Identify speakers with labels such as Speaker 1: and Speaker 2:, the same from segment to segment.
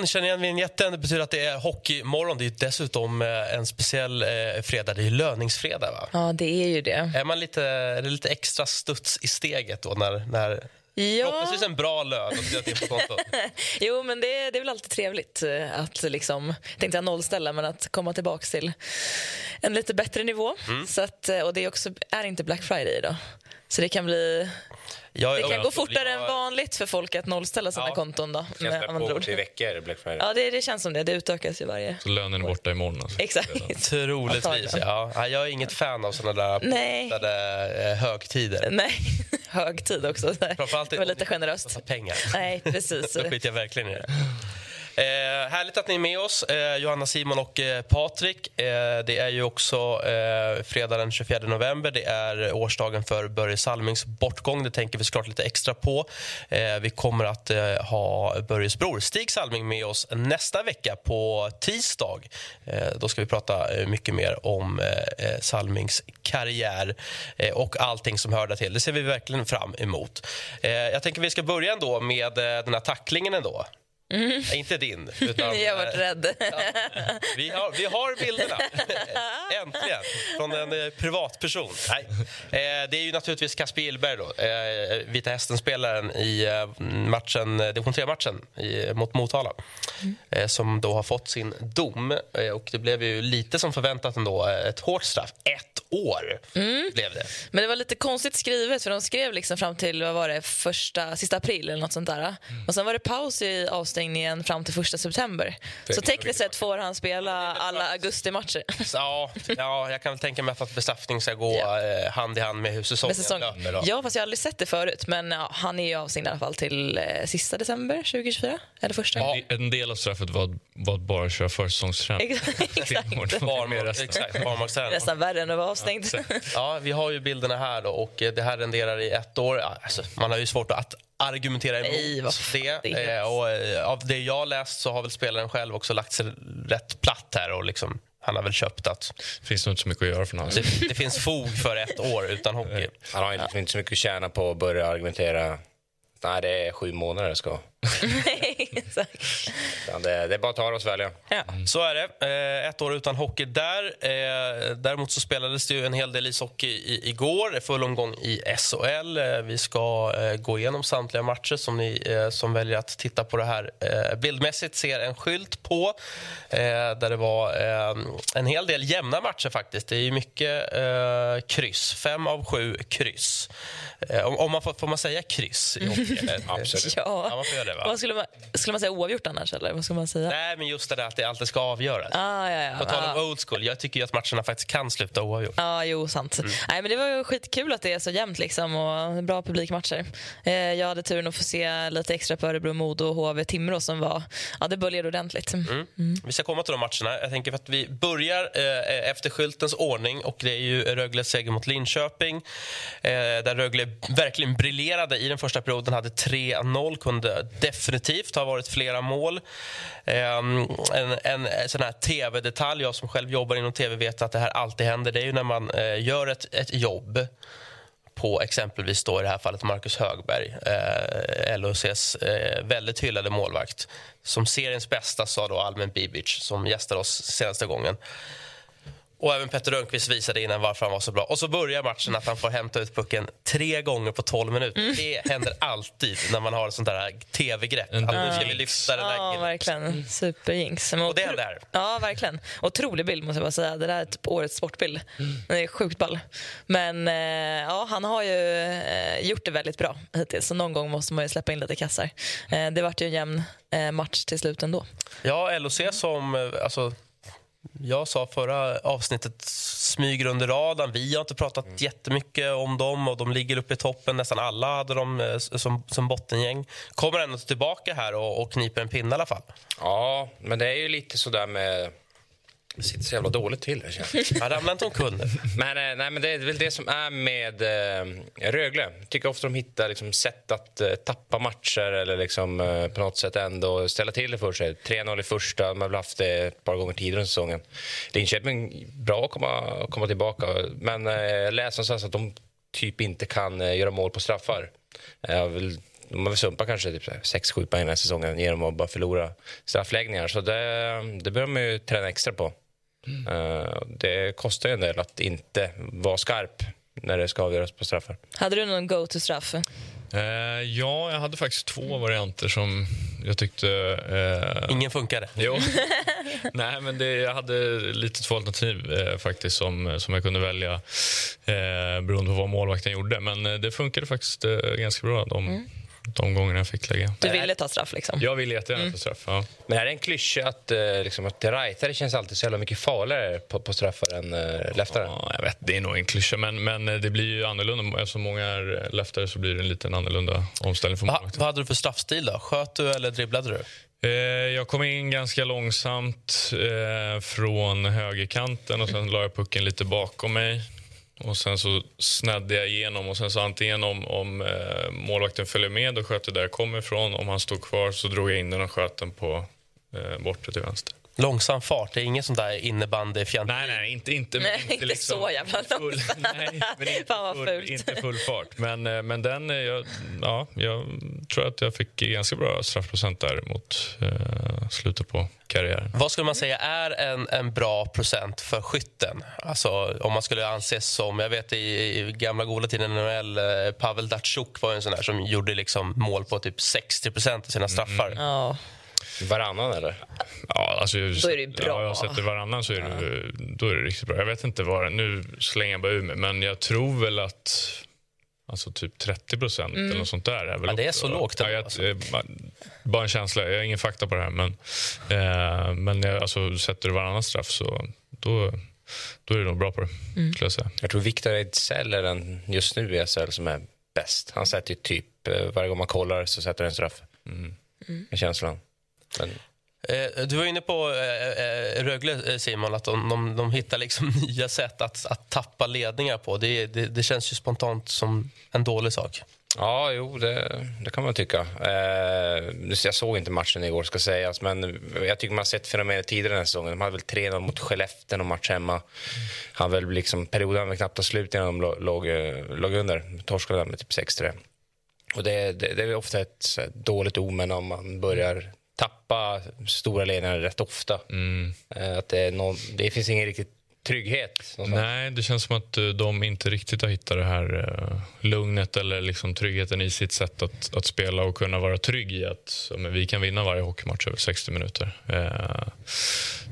Speaker 1: Ni känner igen vinjetten. Det betyder att det är hockeymorgon. Det är dessutom eh, en speciell eh, fredag. Det är löningsfredag, va?
Speaker 2: Ja, det är ju det.
Speaker 1: Är, man lite, är det lite extra studs i steget då när, när
Speaker 2: Ja.
Speaker 1: förhoppningsvis en bra lön skrivit in på kontot?
Speaker 2: Jo, men det, det är väl alltid trevligt eh, att liksom, tänkte jag nollställa, men att komma tillbaka till en lite bättre nivå.
Speaker 1: Mm.
Speaker 2: Så att, och det är, också, är inte Black Friday idag. Så det kan bli
Speaker 1: Jag,
Speaker 2: det kan
Speaker 1: jag-
Speaker 2: gå fortare
Speaker 1: jag-
Speaker 2: än vanligt för folk att nollställa sina
Speaker 1: Ja.
Speaker 2: konton. Då,
Speaker 3: Känns
Speaker 2: med
Speaker 3: det
Speaker 2: andra ord.
Speaker 3: veckor, Black Friday?
Speaker 2: Ja, det, det känns som det. Det utökas ju varje...
Speaker 4: Så lönen är borta imorgon. Alltså.
Speaker 2: Exakt.
Speaker 1: Troligtvis, ja. Jag är inget fan av såna där
Speaker 2: Nej.
Speaker 1: eh, högtider.
Speaker 2: Nej, hög tid också.
Speaker 1: Framförallt
Speaker 2: Det var lite generöst.
Speaker 1: pengar.
Speaker 2: Nej, precis.
Speaker 1: Då skiter jag verkligen i det. Eh, härligt att ni är med oss, eh, Johanna, Simon och eh, Patrik. Eh, det är ju också eh, fredag den 24 november. Det är årsdagen för Börje Salmings bortgång. Det tänker vi såklart lite extra på. Eh, vi kommer att eh, ha Börjes bror Stig Salming med oss nästa vecka på tisdag. Eh, då ska vi prata eh, mycket mer om eh, eh, Salmings karriär eh, och allting som hör där till. Det ser vi verkligen fram emot. Eh, jag tänker vi ska börja ändå med eh, den här tacklingen ändå. Nej, Inte din. Utan,
Speaker 2: Jag har varit
Speaker 1: eh,
Speaker 2: rädd.
Speaker 1: vi har, vi har bilderna. Äntligen. Från en eh, privatperson. Nej. Eh, det är ju naturligtvis Kasper Gillberg, då, Vita Hästen-spelaren i matchen, division 3-matchen i- mot Motala eh, som då har fått sin dom. Och det blev ju lite som förväntat ändå. Ett hårt straff. Ett år blev det.
Speaker 2: Men det var lite konstigt skrivet för de skrev liksom fram till vad var det, första, sista april eller något sånt där.
Speaker 1: Mm.
Speaker 2: Och sen var det paus i avstängningen fram till första september. Så tekniskt sett får han spela alla augustimatcher.
Speaker 1: Ja, ja, jag kan tänka mig att bestraffning ska gå
Speaker 2: Ja.
Speaker 1: eh, hand i hand med hur säsongen
Speaker 2: Med säsong.
Speaker 1: löper.
Speaker 2: Ja, fast jag har aldrig sett det förut. Men ja, han är ju avstängd i alla fall till eh, sista december 2024. Eller första.
Speaker 1: Ja.
Speaker 4: En del av straffet var, var att bara köra försäsongsträning.
Speaker 2: Exakt.
Speaker 1: Barmark- Exakt, barmarksträning.
Speaker 2: Nästan värre än att vara avstängd.
Speaker 1: Ja, vi har ju bilderna här då och eh, det här renderar i ett år. Alltså, man har ju svårt att argumentera emot
Speaker 2: Nej,
Speaker 1: det.
Speaker 2: det
Speaker 1: Eh, och, eh, av det jag läst så har väl spelaren själv också lagt sig rätt platt här och liksom, han har väl köpt att
Speaker 4: finns nog inte så mycket att göra för honom.
Speaker 1: det, det finns fog för ett år utan hockey.
Speaker 3: Han har liksom inte så mycket att tjäna på att börja argumentera. Nej, det är sju månader det ska.
Speaker 2: Exakt.
Speaker 3: Utan Det, det är bara att ta och svälja.
Speaker 2: Ja.
Speaker 1: Så är det. Eh, ett år utan hockey där. Eh, däremot så spelades det ju en hel del ishockey i, igår. Full omgång i SHL. Eh, vi ska gå igenom samtliga matcher som ni som väljer att titta på det här bildmässigt ser en skylt på. Där det var en hel del jämna matcher faktiskt. Det är ju mycket kryss. Fem av sju kryss. Om, man får, får man säga kryss i hockey? Eller?
Speaker 3: Absolut.
Speaker 1: Ja,
Speaker 2: Ja.
Speaker 1: man får göra det va?
Speaker 2: Vad skulle man, skulle man säga oavgjort annars? Eller? Vad skulle man säga?
Speaker 1: Nej, men just det där att det alltid ska avgöras.
Speaker 2: Ah, ja, ja.
Speaker 1: På tal om
Speaker 2: Ah.
Speaker 1: old school, jag tycker att matcherna faktiskt kan sluta oavgjort.
Speaker 2: Ja, jo, sant.
Speaker 1: Mm.
Speaker 2: Nej, men det var skitkul att det är så jämnt liksom, och bra publikmatcher. Eh, jag hade turen att få se lite extra på Örebro, Modo och HV Timrå som var, ja det böljade ordentligt.
Speaker 1: Mm. Vi ska komma till de matcherna. Jag tänker att vi börjar eh, efter skyltens ordning. och Det är ju Rögles seger mot Linköping. Eh, där Rögle verkligen briljerade i den första perioden. Hade 3-0. Kunde definitivt har varit flera mål. Ehm, en, en eh, sån här tv-detalj. Jag som själv jobbar inom tv vet att det här alltid händer. Det är ju när man eh, gör ett, ett jobb på exempelvis då i det här fallet Marcus Högberg, eh, LHCs eh, väldigt hyllade målvakt. Som seriens bästa, sa då Almen Bibic, som gästade oss senaste gången. Och även Petter Rönnqvist visade innan varför han var så bra. Och så börjar matchen att han får hämta ut pucken tre gånger på 12 minuter.
Speaker 2: Mm.
Speaker 1: Det händer alltid när man har ett sånt där tv-grepp. Att nu ska vi lyfta den
Speaker 2: Ja,
Speaker 1: här killen.
Speaker 2: verkligen. Superjinx.
Speaker 1: Och det
Speaker 2: otro-
Speaker 1: hände här.
Speaker 2: Ja, verkligen. Otrolig bild måste jag bara säga. Det där är typ årets sportbild. Den är sjukt ball. Men eh, ja, han har ju eh, gjort det väldigt bra hittills. Så någon gång måste man ju släppa in lite kassar. Eh, det vart ju en jämn match till slut ändå.
Speaker 1: Ja, LOC som... Alltså, jag sa förra avsnittet smyger under radarn. Vi har inte pratat jättemycket om dem och de ligger uppe i toppen. Nästan alla hade dem eh, som, som bottengäng. Kommer ändå tillbaka här och, och kniper en pinne i alla fall.
Speaker 3: Ja, men det är ju lite sådär med Det sitter så jävla dåligt till. jag.
Speaker 1: Han ramlade inte omkull.
Speaker 3: Men, eh, nej, men det är väl det som är med eh, Rögle. Jag tycker ofta de hittar liksom, sätt att eh, tappa matcher eller liksom, eh, på något sätt ändå ställa till det för sig. 3-0 i första, man har väl haft det ett par gånger tidigare under säsongen. Linköping, bra att komma, komma tillbaka. Men eh, jag läste någonstans att de typ inte kan eh, göra mål på straffar. Jag vill, de har väl sumpat kanske typ 6-7 poäng den här säsongen genom att bara förlora straffläggningar. Så det, det behöver man ju träna extra på. Eh, det kostar ju en del att inte vara skarp när det ska avgöras på straffar.
Speaker 2: Hade du någon go-to-straff?
Speaker 4: Eh, ja, jag hade faktiskt två varianter som jag tyckte... Eh,
Speaker 1: Ingen funkade.
Speaker 4: Jo. Nej, men det, jag hade lite två alternativ eh, faktiskt som, som jag kunde välja eh, beroende på vad målvakten gjorde. Men eh, det funkade faktiskt eh, ganska bra de, de gångerna jag fick lägga.
Speaker 2: Du ville ta straff liksom?
Speaker 4: Jag ville jättegärna ta straff. Ja.
Speaker 3: Men är det en klyscha att, eh, liksom, att rightare känns alltid så jävla mycket farligare på, på straffar än eh, leftare?
Speaker 4: Ja, jag vet, det är nog en klyscha, men, men eh, det blir ju annorlunda. Eftersom många är leftare så blir det en liten annorlunda omställning för
Speaker 1: Va,
Speaker 4: målvakten.
Speaker 1: vad hade du för straffstil då? Sköt du eller dribblade du?
Speaker 4: Jag kom in ganska långsamt från högerkanten och sen la jag pucken lite bakom mig. Och Sen så snädde jag igenom och sen så antingen om, om eh, målvakten följer med och sköt där jag kom ifrån. Om han stod kvar så drog jag in den och sköt den på eh, bortre till vänster.
Speaker 1: Långsam fart, det är inget sånt där innebandy
Speaker 4: Nej, nej, inte, inte,
Speaker 2: Nej, inte så jävla
Speaker 4: full, nej, men inte,
Speaker 2: Fan, vad
Speaker 4: full, inte full fart. Men, eh, men den, eh, jag, ja, jag tror att jag fick ganska bra straffprocent där mot eh, slutet på karriären.
Speaker 1: Vad skulle man säga är en, en bra procent för skytten? Alltså, om man skulle anses som... Jag vet i, i gamla goda tiden NHL, eh, Pavel Datsjuk var en sån där som gjorde liksom mål på typ 60 procent av sina straffar.
Speaker 2: Ja.
Speaker 3: Varannan eller?
Speaker 4: Ja, alltså,
Speaker 2: Då är det bra.
Speaker 4: Ja, jag sätter varannan så är det, då är det riktigt bra. Jag vet inte vad Nu slänger jag bara ur mig, men jag tror väl att Alltså typ 30 procent eller något sånt där. Är väl
Speaker 1: Ja, det är så lågt
Speaker 4: Ja, jag,
Speaker 1: alltså.
Speaker 4: eh, ba- bara en känsla. Jag har ingen fakta på det här. Men, eh, men jag, alltså, sätter du varannan straff så då, då är det nog bra på det. Skulle jag säga.
Speaker 3: Jag tror Viktor Ejdsell är den just nu i SHL som är bäst. Han sätter ju typ, eh, varje gång man kollar så sätter han en straff.
Speaker 4: Mm.
Speaker 3: Med känslan. Men,
Speaker 1: Eh, Du var inne på eh, eh, Rögle, Simon, att de, de, de hittar liksom nya sätt att, att tappa ledningar på. Det, det, det känns ju spontant som en dålig sak.
Speaker 3: ja, jo, det, det kan man tycka. Eh, jag såg inte matchen igår, ska sägas. Men jag tycker man har sett fenomenet tidigare den här säsongen. De hade väl 3-0 mot Skellefteå någon match hemma. Han väl liksom, perioden var knappt slut innan de låg, låg, under. Torskade med typ 6-3. Och det, det, det är ofta ett dåligt omen om man börjar tappa stora ledningar rätt ofta.
Speaker 4: Mm.
Speaker 3: Eh, Att det, någon, det finns ingen riktig trygghet.
Speaker 4: Nej, det känns som att eh, de inte riktigt har hittat det här eh, lugnet eller liksom tryggheten i sitt sätt att, att spela och kunna vara trygg i att men vi kan vinna varje hockeymatch över 60 minuter. Eh,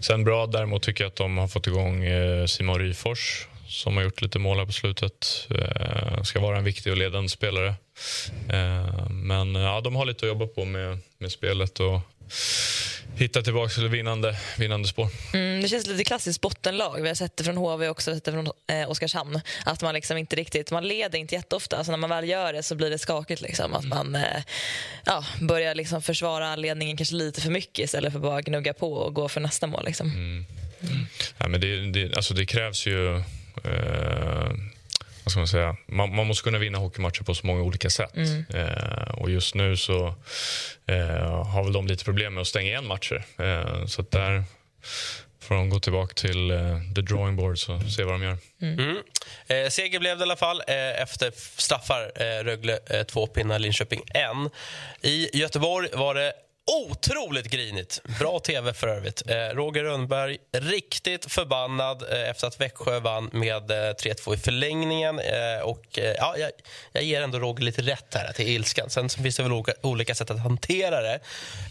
Speaker 4: sen bra däremot tycker jag att de har fått igång Simon Ryfors som har gjort lite mål här på slutet. Eh, ska vara en viktig och ledande spelare. Eh, men ja, de har lite att jobba på med, med spelet och hitta tillbaka till vinnande, vinnande spår.
Speaker 2: Mm, det känns lite klassiskt bottenlag. Vi har sett det från HV också, sett det från eh, Oskarshamn. Att man liksom inte riktigt, man leder inte jätteofta. Alltså när man väl gör det så blir det skakigt. Liksom. Att man eh, ja, börjar liksom försvara ledningen kanske lite för mycket istället för bara gnugga på och gå för nästa mål. Liksom.
Speaker 4: Ja, men det, det, alltså det krävs ju... Eh, vad ska man, säga? Man, man måste kunna vinna hockeymatcher på så många olika sätt. Eh, och Just nu så eh, har väl de lite problem med att stänga igen matcher. Eh, så att där får de gå tillbaka till eh, the drawing board och se vad de gör.
Speaker 1: Mm. Eh, seger blev det i alla fall eh, efter straffar. Eh, Rögle eh, två pinnar, Linköping en. I Göteborg var det otroligt grinigt. Bra tv för övrigt. Eh, Roger Rönnberg riktigt förbannad eh, efter att Växjö vann med eh, 3-2 i förlängningen. Eh, och, eh, ja, jag, jag ger ändå Roger lite rätt här till ilskan. Sen så finns det väl olika, olika sätt att hantera det.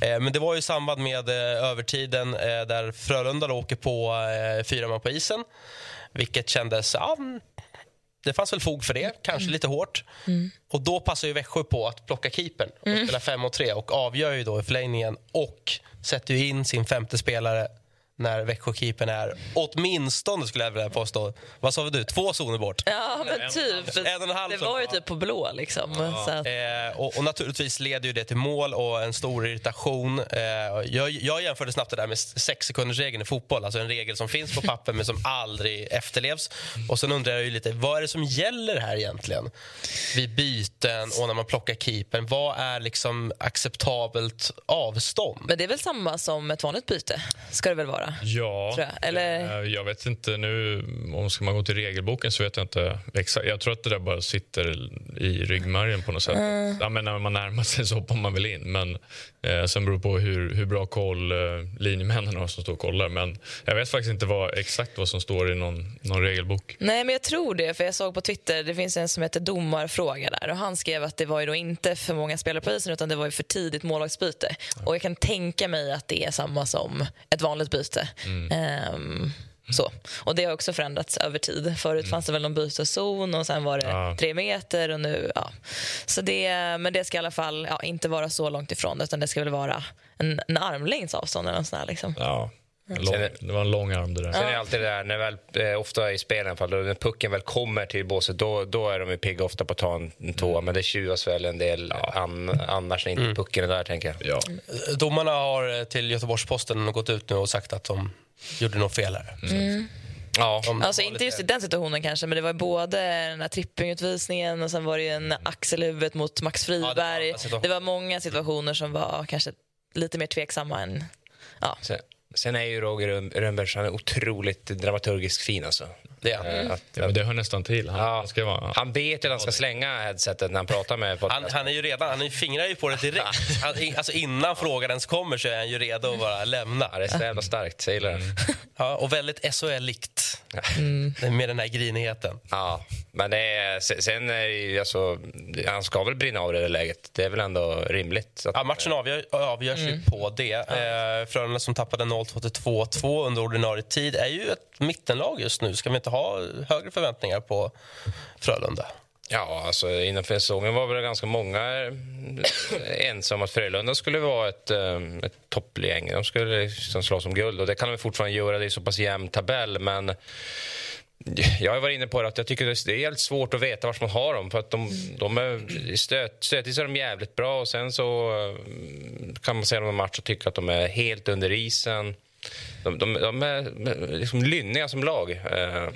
Speaker 1: Eh, men det var ju i samband med eh, övertiden eh, där Frölunda åker på eh, fyra man på isen. Vilket kändes... Ja, det fanns väl fog för det, kanske lite hårt. Och Då passar ju Växjö på att plocka keepern och spela 5 mot 3 och avgör ju då i förlängningen och sätter in sin femte spelare när Växjökeepern är åtminstone, skulle jag vilja påstå, vad sa du, två zoner bort.
Speaker 2: Ja, men typ.
Speaker 1: En och en halv
Speaker 2: det var ju typ på blå. Liksom. Så att,
Speaker 1: Eh, och, och naturligtvis leder ju det till mål och en stor irritation. Eh, jag, jag jämförde snabbt det där med sex sekunders regeln i fotboll. Alltså en regel som finns på papper men som aldrig efterlevs. Och sen undrar jag ju lite, vad är det som gäller här egentligen? Vid byten och när man plockar keepern. Vad är liksom acceptabelt avstånd?
Speaker 2: men det är väl samma som ett vanligt byte? Ska det väl vara?
Speaker 4: Ja,
Speaker 2: Tror jag. Eller-
Speaker 4: eh, jag vet inte nu. Om ska man gå till regelboken så vet jag inte exakt. Jag tror att det där bara sitter i ryggmärgen på något sätt.
Speaker 2: Mm.
Speaker 4: Ja, men när man närmar sig så hoppar man väl in. Men eh, sen beror det på hur, hur bra koll eh, linjemännen har som står och kollar. Men jag vet faktiskt inte vad, exakt vad som står i någon, någon regelbok.
Speaker 2: Nej, men jag tror det. För Jag såg på Twitter, det finns en som heter Domarfråga där. Och Han skrev att det var ju inte för många spelare på isen utan det var ju för tidigt målvaktsbyte. Och jag kan tänka mig att det är samma som ett vanligt byte. Ehm, så. Och Det har också förändrats över tid. Förut fanns det väl någon byteszon och sen var det
Speaker 4: Ja.
Speaker 2: tre meter. och nu, ja. så det, Men det ska i alla fall ja, inte vara så långt ifrån utan det ska väl vara en, en armlängds avstånd. Eller något sånt här, liksom.
Speaker 4: Ja, lång, det var en lång arm det där.
Speaker 3: Sen är det alltid det där, när väl, eh, ofta i spel i alla fall, när pucken väl kommer till båset, då, då är de ju pigga ofta på att ta en, en tvåa. Men det tjuvas väl en del an, annars när inte pucken är där, tänker jag.
Speaker 4: Ja.
Speaker 1: Domarna har eh, till Göteborgs-Posten gått ut nu och sagt att de gjorde något fel här.
Speaker 3: Ja.
Speaker 1: De
Speaker 2: Alltså
Speaker 1: var
Speaker 2: inte just i den situationen kanske, men det var både den här trippingutvisningen och sen var det ju en axel i huvudet mot Max Friberg.
Speaker 1: andra situationer.
Speaker 2: det var många situationer som var kanske lite mer tveksamma än... Ja.
Speaker 3: Sen, är ju Roger Rönnberg han är otroligt dramaturgiskt fin alltså.
Speaker 1: Det.
Speaker 3: Eh, Att,
Speaker 4: Ja, men det hör nästan till. Han,
Speaker 3: Ja.
Speaker 4: han ska vara,
Speaker 3: Han vet ju att han ska slänga headsetet när han pratar med
Speaker 1: Han, han är ju redan, han fingrar ju på det direkt. Han, i- alltså innan frågan ens kommer så är han ju redo att bara lämna.
Speaker 3: Ja, det är så jävla starkt, jag gillar det.
Speaker 1: Ja, och väldigt SHL-likt. Med den här grinigheten.
Speaker 3: Ja, men det är, se- sen är det ju alltså, han ska väl brinna av det där läget. Det är väl ändå rimligt. Att,
Speaker 1: Ja, matchen avgör, avgörs ju på det. Eh, Frölunda som tappade 0-2 till 2-2 under ordinarie tid är ju ett mittenlag just nu. Ska vi inte ha högre förväntningar på Frölunda?
Speaker 3: Ja, alltså innanför säsongen var det ganska många eh, ensamma att Frölunda skulle vara ett, eh, ett toppgäng. De skulle liksom slåss om guld och det kan de fortfarande göra. Det är så pass jämn tabell, men jag har varit inne på det att jag tycker det är helt svårt att veta var man har dem. För att de, de är stöt, stötvis är de jävligt bra och sen så eh, kan man se dem en match och tycka att de är helt under isen. De, de, de är eh, liksom lynniga som lag. Eh,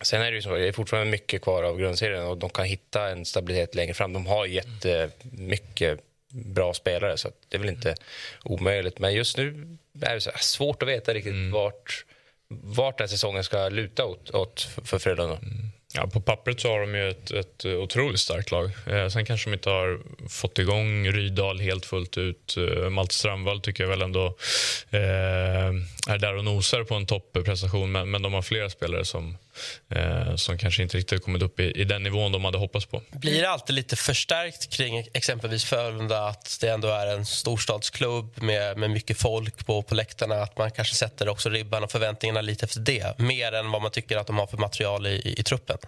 Speaker 3: Sen är det ju så, det är fortfarande mycket kvar av grundserien och de kan hitta en stabilitet längre fram. De har jättemycket bra spelare så det är väl inte omöjligt. Men just nu är det svårt att veta riktigt vart, vart den säsongen ska luta åt, åt för Frölunda.
Speaker 4: Ja, på pappret så har de ju ett, ett otroligt starkt lag. Eh, sen kanske de inte har fått igång Rydal helt fullt ut. Eh, Malte Strandvall tycker jag väl ändå eh, är där och nosar på en topprestation men, men de har flera spelare som, eh, som kanske inte riktigt kommit upp i, i den nivån de hade hoppats på.
Speaker 1: Blir det alltid lite förstärkt kring exempelvis Frölunda att det ändå är en storstadsklubb med, med mycket folk på, på läktarna? Att man kanske sätter också ribban och förväntningarna lite efter det mer än vad man tycker att de har för material i, i, i truppen?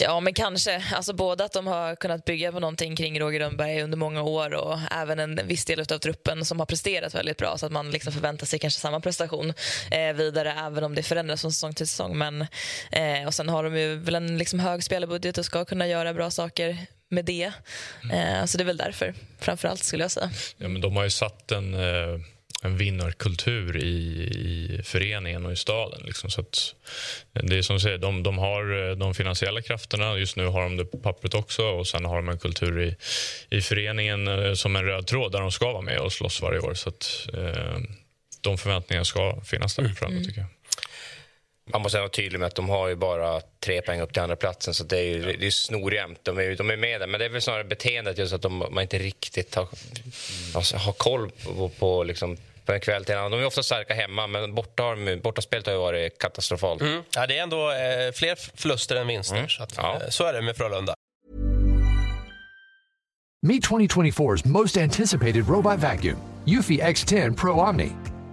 Speaker 2: Ja, men kanske. Alltså, både att de har kunnat bygga på någonting kring Roger Rönnberg under många år och även en viss del av truppen som har presterat väldigt bra så att man liksom förväntar sig kanske samma prestation eh, vidare även om det förändras från säsong till säsong. Men, eh, och sen har de ju väl en liksom hög spelarbudget och ska kunna göra bra saker med det. Eh, så det är väl därför, framför allt skulle jag säga.
Speaker 4: Ja, men de har ju satt en, eh, en vinnarkultur i, i föreningen och i staden. Liksom. Så att, eh, det är som du säger, de, de har eh, de finansiella krafterna. Just nu har de det på pappret också. Och Sen har de en kultur i, i föreningen som en röd tråd där de ska vara med och slåss varje år. Så att, eh, de förväntningarna ska finnas där framme, tycker jag.
Speaker 3: Man måste vara tydlig med att de har ju bara tre poäng upp till andra platsen så det är ju det är snorjämnt. De är, de är med där, men det är väl snarare beteendet just att de, man inte riktigt har, alltså, har koll på, på liksom, på en kväll till en annan. De är ofta starka hemma, men borta har de, bortaspelet har ju varit katastrofalt.
Speaker 1: Mm. Ja, det är ändå eh, fler förluster än vinster. Så, att,
Speaker 3: Ja.
Speaker 1: eh, så är det med Frölunda.
Speaker 5: Meet 2024's most anticipated robot vacuum, Eufy X10 Pro Omni.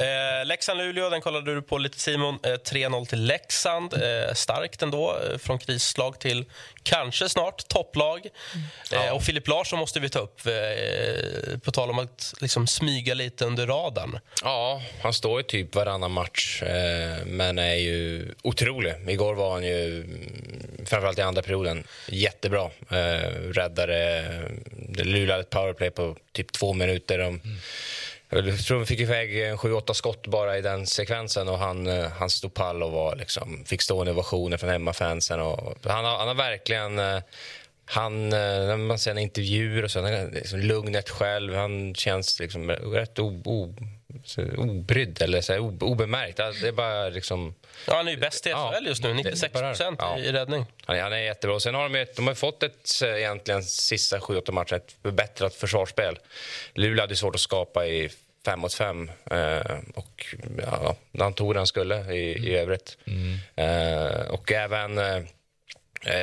Speaker 1: Eh, Leksand-Luleå, den kollade du på lite Simon. Eh, 3-0 till Leksand. Eh, starkt ändå, eh, från krislag till kanske snart topplag. Eh, och Filip Larsson måste vi ta upp, eh, på tal om att liksom smyga lite under radarn.
Speaker 3: Ja, han står ju typ varannan match, eh, men är ju otrolig. Igår var han ju, mm, framförallt i andra perioden, jättebra. Eh, räddade, det lulade ett powerplay på typ två minuter. De, jag tror vi fick iväg eh, 7-8 skott bara i den sekvensen och han, eh, han stod pall och var liksom, fick stående ovationer från hemmafansen. Och han, har, han har verkligen... Eh, han, när man ser intervjuer och så, han liksom lugnet själv. Han känns liksom rätt o, o, så obrydd eller så här, obemärkt. Alltså, Det är bara liksom...
Speaker 1: Ja, han är ju bäst i
Speaker 3: Ja,
Speaker 1: SHL just nu,
Speaker 3: det-
Speaker 1: 96
Speaker 3: bara-
Speaker 1: procent
Speaker 3: ja.
Speaker 1: i räddning.
Speaker 3: Han är, han är jättebra. Och Sen har de, de har fått ett eh, egentligen sista 7-8 matcher ett förbättrat försvarsspel. Luleå hade svårt att skapa i fem mot fem eh, och ja, han tog det han skulle i, i övrigt. Eh, och även eh,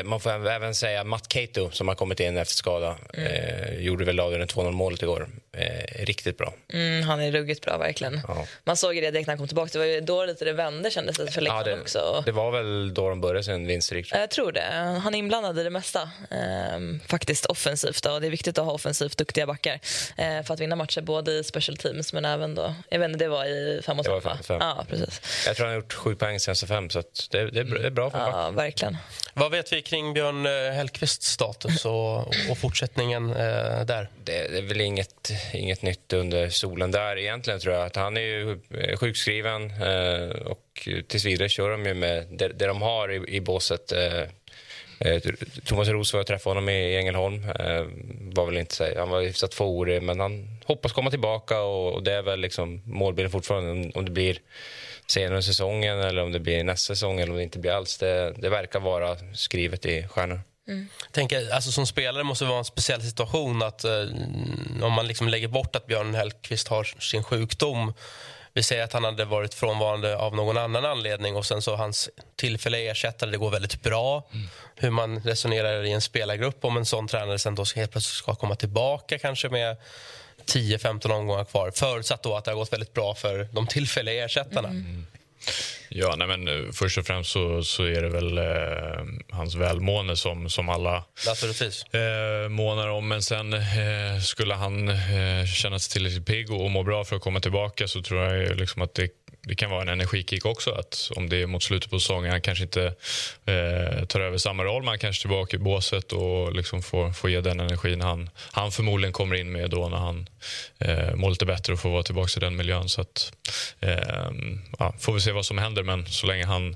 Speaker 3: man får även- säga Matt Cato som har kommit in efter skada. Eh, gjorde väl avgörande 2-0 målet igår. Eh, riktigt bra.
Speaker 2: Mm, han är ruggigt bra verkligen.
Speaker 3: Ja.
Speaker 2: Man såg det direkt när han kom tillbaka. Det var då lite det vände kändes det för Leksand
Speaker 3: det,
Speaker 2: också.
Speaker 3: det var väl då de började sin vinstrik. jag.
Speaker 2: Tror det. Han är inblandad i det mesta. Ehm, faktiskt offensivt. Då. Det är viktigt att ha offensivt duktiga backar eh, för att vinna matcher både i special teams men även då... Jag vet inte, det var i fem mot
Speaker 3: Det var
Speaker 2: fem,
Speaker 3: fem.
Speaker 2: Ja, precis.
Speaker 3: Jag tror han har gjort sju poäng senaste fem, så det, det, är bra- det är bra för en back.
Speaker 2: Ja, verkligen.
Speaker 1: Vad vet vi kring Björn eh, Hellkvists status och, och fortsättningen eh, där?
Speaker 3: det, det är väl inget, inget nytt under solen där egentligen tror jag. Att han är ju eh, sjukskriven eh, och tills vidare kör de ju med det, det de har i, i båset. Eh, eh Thomas Roos var jag träffade honom i Ängelholm. Eh, var väl inte, så- han var hyfsat fåordig men han hoppas komma tillbaka och, och det är väl liksom målbilden fortfarande. Om, om det blir senare under säsongen eller om det blir nästa säsong eller om det inte blir alls. Det, det verkar vara skrivet i stjärnor.
Speaker 1: tänker, alltså som spelare måste det vara en speciell situation att eh, om man liksom lägger bort att Björn Hellkvist har sin sjukdom. Vi säger att han hade varit frånvarande av någon annan anledning och sen så hans tillfälliga ersättare, det går väldigt bra. Hur man resonerar i en spelargrupp om en sån tränare sen då helt plötsligt ska komma tillbaka kanske med 10-15 omgångar kvar. Förutsatt då att det har gått väldigt bra för de tillfälliga ersättarna.
Speaker 4: Ja, nej, men eh, först och främst så, så är det väl eh, hans välmående som, som alla eh, månar om. Men sen eh, skulle han eh, känna sig tillräckligt pigg och, och må bra för att komma tillbaka så tror jag liksom att det, det kan vara en energikick också. Att om det är mot slutet på säsongen, han kanske inte eh, tar över samma roll men han kanske är tillbaka i båset och liksom får, får ge den energin han, han förmodligen kommer in med då när han eh, mår lite bättre och får vara tillbaka i den miljön. Så att, eh, ja, får vi se vad som händer men så länge han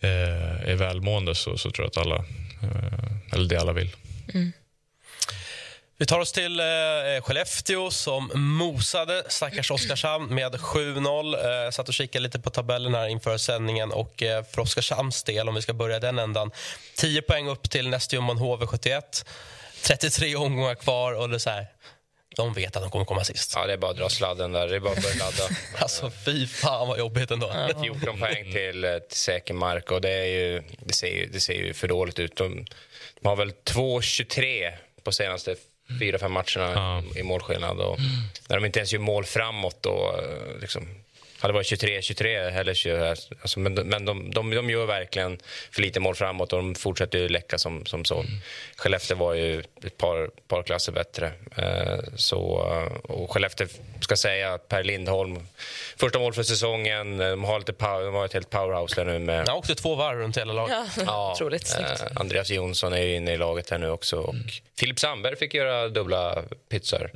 Speaker 4: eh, är välmående så, så tror jag att alla, eh, eller det alla vill. Mm.
Speaker 1: Vi tar oss till eh, Skellefteå som mosade stackars Oskarshamn med 7-0. Eh, satt och kikade lite på tabellen här inför sändningen. Och eh, för Oskarshamns del, om vi ska börja den ändan, 10 poäng upp till nästjumman HV71. 33 omgångar kvar och det så här, de vet att de kommer komma sist.
Speaker 3: Ja, det är bara att dra sladden där. Det är bara att börja ladda.
Speaker 1: Alltså fy fan vad jobbigt ändå.
Speaker 3: 14 poäng till, eh, till säker mark och det, är ju, det, ser ju, det ser ju för dåligt ut. De, de har väl 2-23 på senaste fyra, fem matcherna i målskillnad. Och när de inte ens gör mål framåt då, eh, liksom, hade det varit 23-23 eller 20, alltså, men, de- men de, de, de gör verkligen för lite mål framåt och de fortsätter ju läcka som, som så. Skellefteå var ju ett par, par klasser bättre. Eh, så, eh, och Skellefteå ska säga Per Lindholm, första mål för säsongen. De har, lite power, de har ett helt powerhouse där nu med
Speaker 1: Han åkte två varv runt hela laget.
Speaker 2: Ja, otroligt snyggt.
Speaker 3: eh, Andreas Jonsson är ju inne i laget här nu också. Och Filip Sandberg fick göra dubbla pizzor.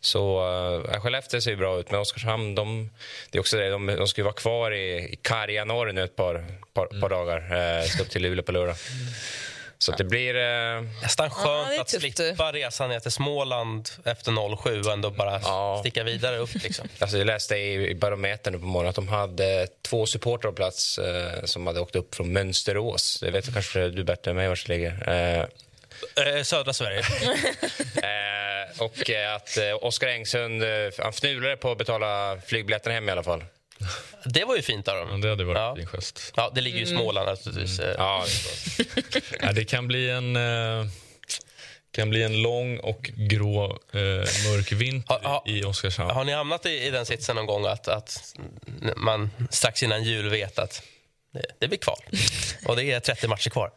Speaker 3: Så uh, Skellefteå ser ju bra ut, men Oskarshamn, de, det är också det, de, de ska ju vara kvar i, i Karja norr nu ett par, par, par dagar. Uh, ska upp till Luleå på lördag. Så att det blir... eh,
Speaker 1: Nästan
Speaker 2: Ja,
Speaker 1: skönt
Speaker 2: är
Speaker 1: att
Speaker 2: tufft.
Speaker 1: slippa resan ner till Småland efter 07 och ändå bara
Speaker 3: Ja.
Speaker 1: sticka vidare upp. Liksom.
Speaker 3: Alltså jag läste i, i Barometern nu på morgonen att de hade två supportrar på plats eh, som hade åkt upp från Mönsterås. Det vet kanske du bättre än mig var det ligger. Eh,
Speaker 1: Eh, södra Sverige.
Speaker 3: Eh, och eh, att eh, Oskar Engsund, eh, han fnulade på att betala flygbiljetten hem i alla fall.
Speaker 1: Det var ju fint av
Speaker 4: Ja,
Speaker 1: dem.
Speaker 4: det hade varit
Speaker 1: Ja.
Speaker 4: en fin gest.
Speaker 1: Ja, det ligger ju i
Speaker 2: Mm.
Speaker 1: Småland naturligtvis. Eh,
Speaker 3: Ja, det.
Speaker 4: Ja, det kan bli en, eh, kan bli en lång och grå eh, mörk vinter
Speaker 1: Ha- ha-
Speaker 4: i Oskarshamn.
Speaker 1: Har ni hamnat i, i den sitsen någon gång att, att man strax innan jul vet att det, blir kval och det är 30 matcher kvar?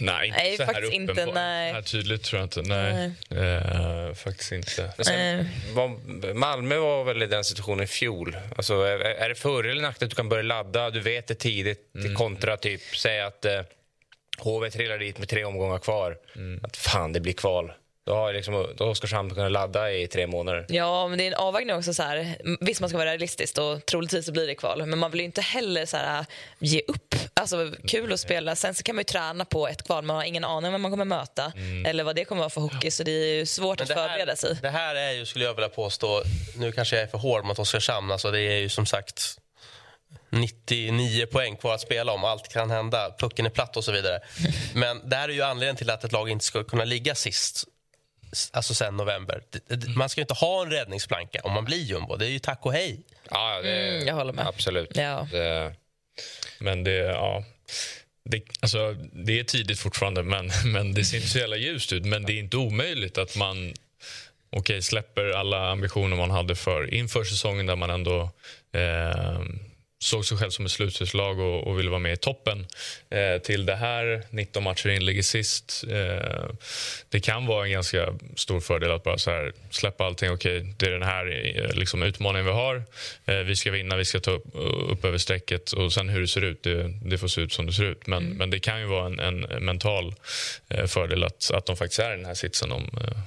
Speaker 4: Nej, inte
Speaker 2: Nej,
Speaker 4: så här
Speaker 2: faktiskt inte, nej.
Speaker 4: Här tydligt tror jag inte. Nej, Eh, faktiskt inte.
Speaker 3: Sen, var, Malmö var väl i den situationen i fjol. Alltså, är, är det för eller nackdel att du kan börja ladda, du vet det tidigt,
Speaker 4: Mm.
Speaker 3: kontra typ, säg att eh, HV trillar dit med tre omgångar kvar.
Speaker 4: Mm.
Speaker 3: Att fan, det blir kval. Då har, liksom, då har Oskarshamn kunnat ladda i tre månader.
Speaker 2: Ja, men det är en avvägning också. Så här. Visst, man ska vara realistisk och troligtvis så blir det kval. Men man vill ju inte heller så här, ge upp. Alltså, kul att spela. Sen så kan man ju träna på ett kval. Man har ingen aning om vem man kommer möta eller vad det kommer vara för hockey. Så det är ju svårt att
Speaker 1: det
Speaker 2: förbereda sig.
Speaker 1: det här är ju, skulle jag vilja påstå, nu kanske jag är för hård mot Oskarshamn, alltså det är ju som sagt 99 poäng kvar att spela om. Allt kan hända. Pucken är platt och så vidare. Men det här är ju anledningen till att ett lag inte ska kunna ligga sist alltså sen november. Man ska ju inte ha en räddningsplanka om man blir jumbo. Det är ju tack och hej.
Speaker 3: Ja, det,
Speaker 2: Mm, jag håller med.
Speaker 3: Absolut.
Speaker 2: Ja.
Speaker 3: Det,
Speaker 4: Men det, ja, det, alltså, det är tidigt fortfarande, men, men det ser inte så jävla ljust ut. Men det är inte omöjligt att man okej, släpper alla ambitioner man hade för inför säsongen där man ändå eh, såg sig själv som ett slutspelslag och, och ville vara med i toppen. Eh, till det här, 19 matcher in, ligger sist. Eh, det kan vara en ganska stor fördel att bara så här, släppa allting. Okej, det är den här eh, liksom, utmaningen vi har. Eh, vi ska vinna, vi ska ta upp, upp över strecket och sen hur det ser ut, det, det får se ut som det ser ut. Men, men det kan ju vara en, en mental eh, fördel att, att de faktiskt är i den här sitsen om eh,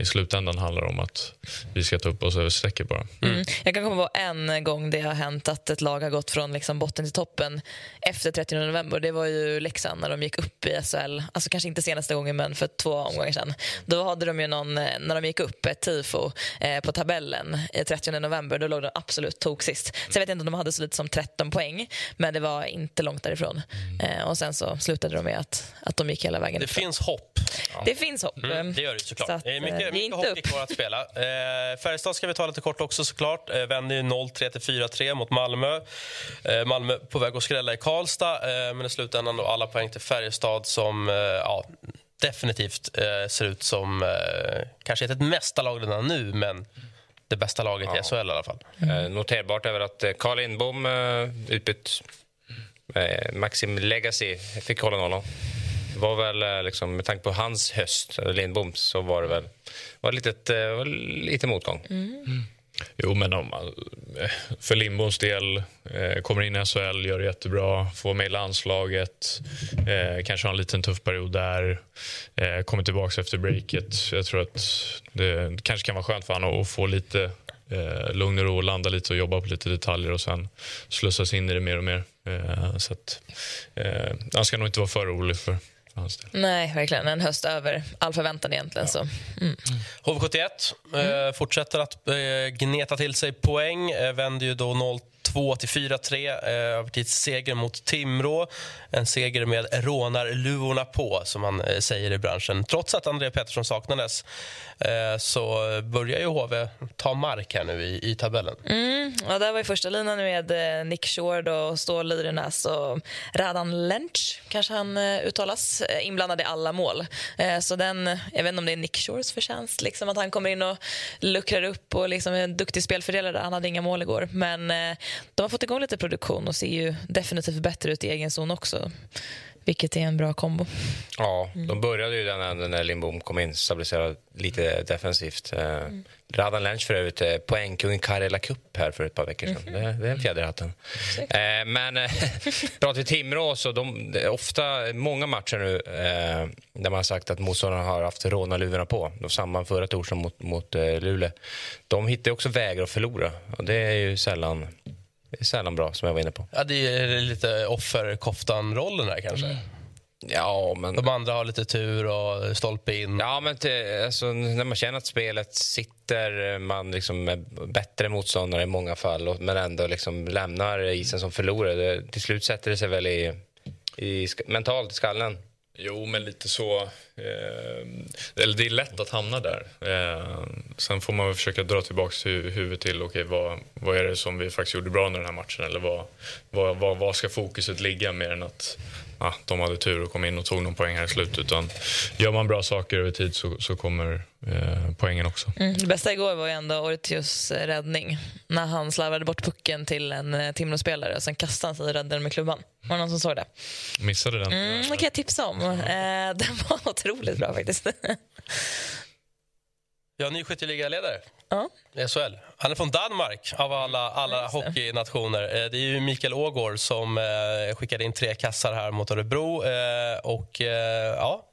Speaker 4: i slutändan handlar det om att vi ska ta upp oss över strecket bara.
Speaker 2: Mm. Jag kan komma på en gång det har hänt att ett lag har gått från liksom botten till toppen efter 30 november. Det var ju Leksand när de gick upp i SHL. Alltså kanske inte senaste gången, men för två omgångar sedan. Då hade de ju någon, eh, när de gick upp, ett tifo eh, på tabellen i 30 november. Då låg de absolut tok sist. Så jag vet inte om de hade så lite som 13 poäng, men det var inte långt därifrån. Eh, och sen så slutade de med att, att de gick hela vägen
Speaker 1: Det
Speaker 2: upp.
Speaker 1: finns hopp.
Speaker 2: Det finns hopp.
Speaker 1: Mm, det gör det
Speaker 2: Så
Speaker 1: såklart.
Speaker 2: att,
Speaker 1: det är
Speaker 2: eh,
Speaker 1: mycket,
Speaker 2: ge
Speaker 1: mycket
Speaker 2: inte
Speaker 1: hockey
Speaker 2: upp.
Speaker 1: kvar att spela. Eh, Färjestad ska vi ta lite kort också såklart. Eh, vänder ju 0-3 till 4-3 mot Malmö. Eh, Malmö på väg att skrälla i Karlstad, eh, men i slutändan då alla poäng till Färjestad som eh, ja, definitivt eh, ser ut som eh, kanske inte ett mästarlag redan nu, men det bästa laget i SHL i alla fall.
Speaker 3: Eh, noterbart är väl att eh, Carl Lindbom eh, utbytt. Eh, Maxim Legacy fick hålla nollan. Det var väl eh, liksom, med tanke på hans höst, eller Lindboms, så var det väl var litet, eh, var lite motgång.
Speaker 4: Jo, men om, eh, för Lindboms del, eh, kommer in i SHL, gör det jättebra, får med i landslaget, eh, kanske har en liten tuff period där, eh, kommer tillbaka efter breaket. Jag tror att det kanske kan vara skönt för honom att få lite eh, lugn och ro, landa lite och jobba på lite detaljer och sen slussas in i det mer och mer. Eh, så att, eh, han ska nog inte vara för orolig för, för hans del.
Speaker 2: Nej, verkligen. En höst över all förväntan egentligen. Så.
Speaker 1: HV71 eh, fortsätter att eh, gneta till sig poäng. Eh, vänder ju då 0-2 till 4-3 eh, övertidsseger mot Timrå. En seger med rånarluvorna på, som man eh, säger i branschen. Trots att André Pettersson saknades eh, så börjar ju HV ta mark här nu i, i tabellen.
Speaker 2: Mm, och där var ju första linan med eh, Nick Shore och Stål Lyrenäs och Radan Lench, kanske han uttalas, inblandad i alla mål. Så den, jag vet inte om det är Nick Shores förtjänst, liksom, att han kommer in och luckrar upp och liksom är en duktig spelfördelare. Han hade inga mål igår, men de har fått igång lite produktion och ser ju definitivt bättre ut i egen zon också, vilket är en bra kombo.
Speaker 3: Ja, de började ju den änden när Lindbom kom in, stabiliserade lite defensivt. Eh, Radan Lench för övrigt, eh, poängkung i Karela Cup här för ett par veckor sedan. Det, det är en fjäder i hatten. Eh, men pratar vi Timrå så de, ofta, många matcher nu eh, där man har sagt att motståndarna har haft rånarluvorna på. De samman förra torsdagen mot, mot eh, Luleå. De hittar också vägar att förlora och det är ju sällan, det är sällan bra som jag var inne på.
Speaker 1: Ja, det är lite offerkoftan-rollen här kanske.
Speaker 3: Ja, men...
Speaker 1: De andra har lite tur och stolpe in.
Speaker 3: Ja, men till, alltså, när man känner att spelet sitter, man liksom är bättre motståndare i många fall och, men ändå liksom lämnar isen som förlorare. Det, till slut sätter det sig väl i, i mentalt i skallen.
Speaker 4: Jo, men lite så. Eh, eller det är lätt att hamna där. Eh, sen får man väl försöka dra tillbaka hu huvudet till okay, vad, vad är det som vi faktiskt gjorde bra under den här matchen. Eller vad, vad, vad, vad ska fokuset ligga mer än att ah, de hade tur och kom in och tog någon poäng här i slutet. Utan gör man bra saker över tid så, så kommer eh, poängen också.
Speaker 2: Mm, det bästa igår var ju ändå Ortius räddning. När han slarvade bort pucken till en eh, Timrå-spelare och sen kastade han sig och räddade den med klubban. Var det någon som såg det?
Speaker 4: Missade den.
Speaker 2: Mm, det kan jag tipsa om. Eh, den var otroligt bra faktiskt.
Speaker 1: Ja, ny skytteligaledare
Speaker 2: ja.
Speaker 1: i SHL. Han är från Danmark, av alla, alla hockeynationer. Eh, det är ju Mikael Ågård som eh, skickade in tre kassar här mot Örebro. Eh, och ja,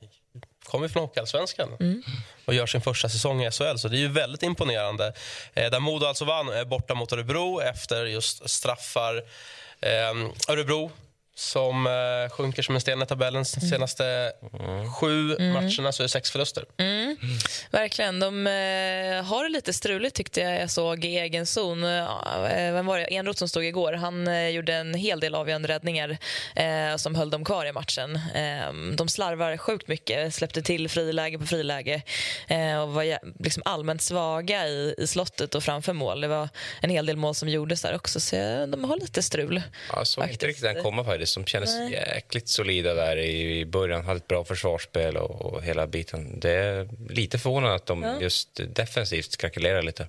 Speaker 1: kommer från Hockeyallsvenskan mm. och gör sin första säsong i SHL. Så det är ju väldigt imponerande. Där Modo alltså vann borta mot Örebro efter just straffar. Örebro som uh, sjunker som en sten i tabellen. De mm. senaste mm. sju mm. matcherna så är det sex förluster.
Speaker 2: Mm. Verkligen. De uh, har det lite struligt tyckte jag jag såg i egen zon. Uh, vem var det? Enroth som stod igår. Han uh, gjorde en hel del avgörande räddningar som höll dem kvar i matchen. de slarvar sjukt mycket, släppte till friläge på friläge och var liksom allmänt svaga i, i slottet och framför mål. Det var en hel del mål som gjordes där också, så de har lite strul.
Speaker 3: Ja, såg inte riktigt den komma faktiskt som kändes Nej. jäkligt solida där i början. Hade ett bra försvarsspel och, och hela biten. Det är lite förvånande att de ja. just defensivt krackelerar lite.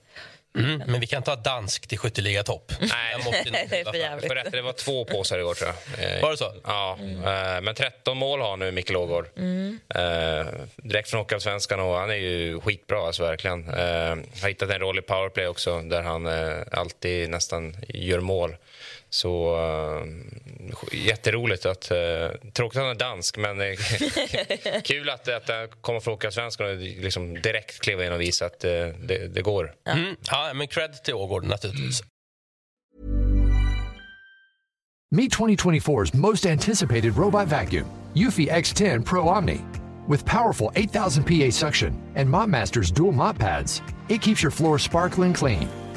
Speaker 1: Mm, men vi kan ta dansk till skytteligatopp.
Speaker 3: Nej, det är för jävligt. För det var två påsar igår, tror jag.
Speaker 1: Eh, var det så?
Speaker 3: Ja. Mm. Men 13 mål har nu Mikael Ågård. Mm. Eh, direkt från Hockeyallsvenskan och han är ju skitbra, alltså, verkligen. Eh, har hittat en roll i powerplay också, där han eh, alltid nästan gör mål. Så uh, jätteroligt att... Uh, tråkigt att han är dansk, men uh, kul att, att han kommer från Åkersvenskan och liksom direkt kliva in och visa att uh, det, det, går.
Speaker 1: Mm. Ja, men cred till Ågård naturligtvis.
Speaker 5: Meet 2024's most anticipated robot vacuum, Eufy X10 Pro Omni. With powerful 8000 PA suction and MopMaster's dual mop pads, it keeps your floor sparkling clean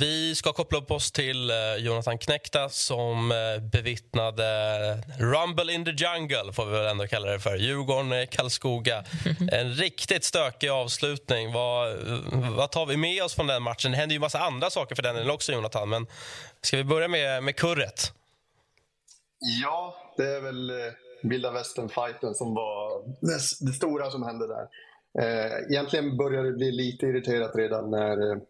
Speaker 1: Vi ska koppla upp oss till eh, Jonathan Knekta som eh, bevittnade Rumble in the Jungle, får vi väl ändå kalla det för. Djurgården-Karlskoga. En riktigt stökig avslutning. Vad, vad tar vi med oss från den matchen? Det händer ju massa andra saker för den också, Jonathan. Men ska vi börja med, med kurret?
Speaker 6: Ja, det är väl eh, vilda västern-fighten som var det, det, stora som hände där. egentligen började det bli lite irriterat redan när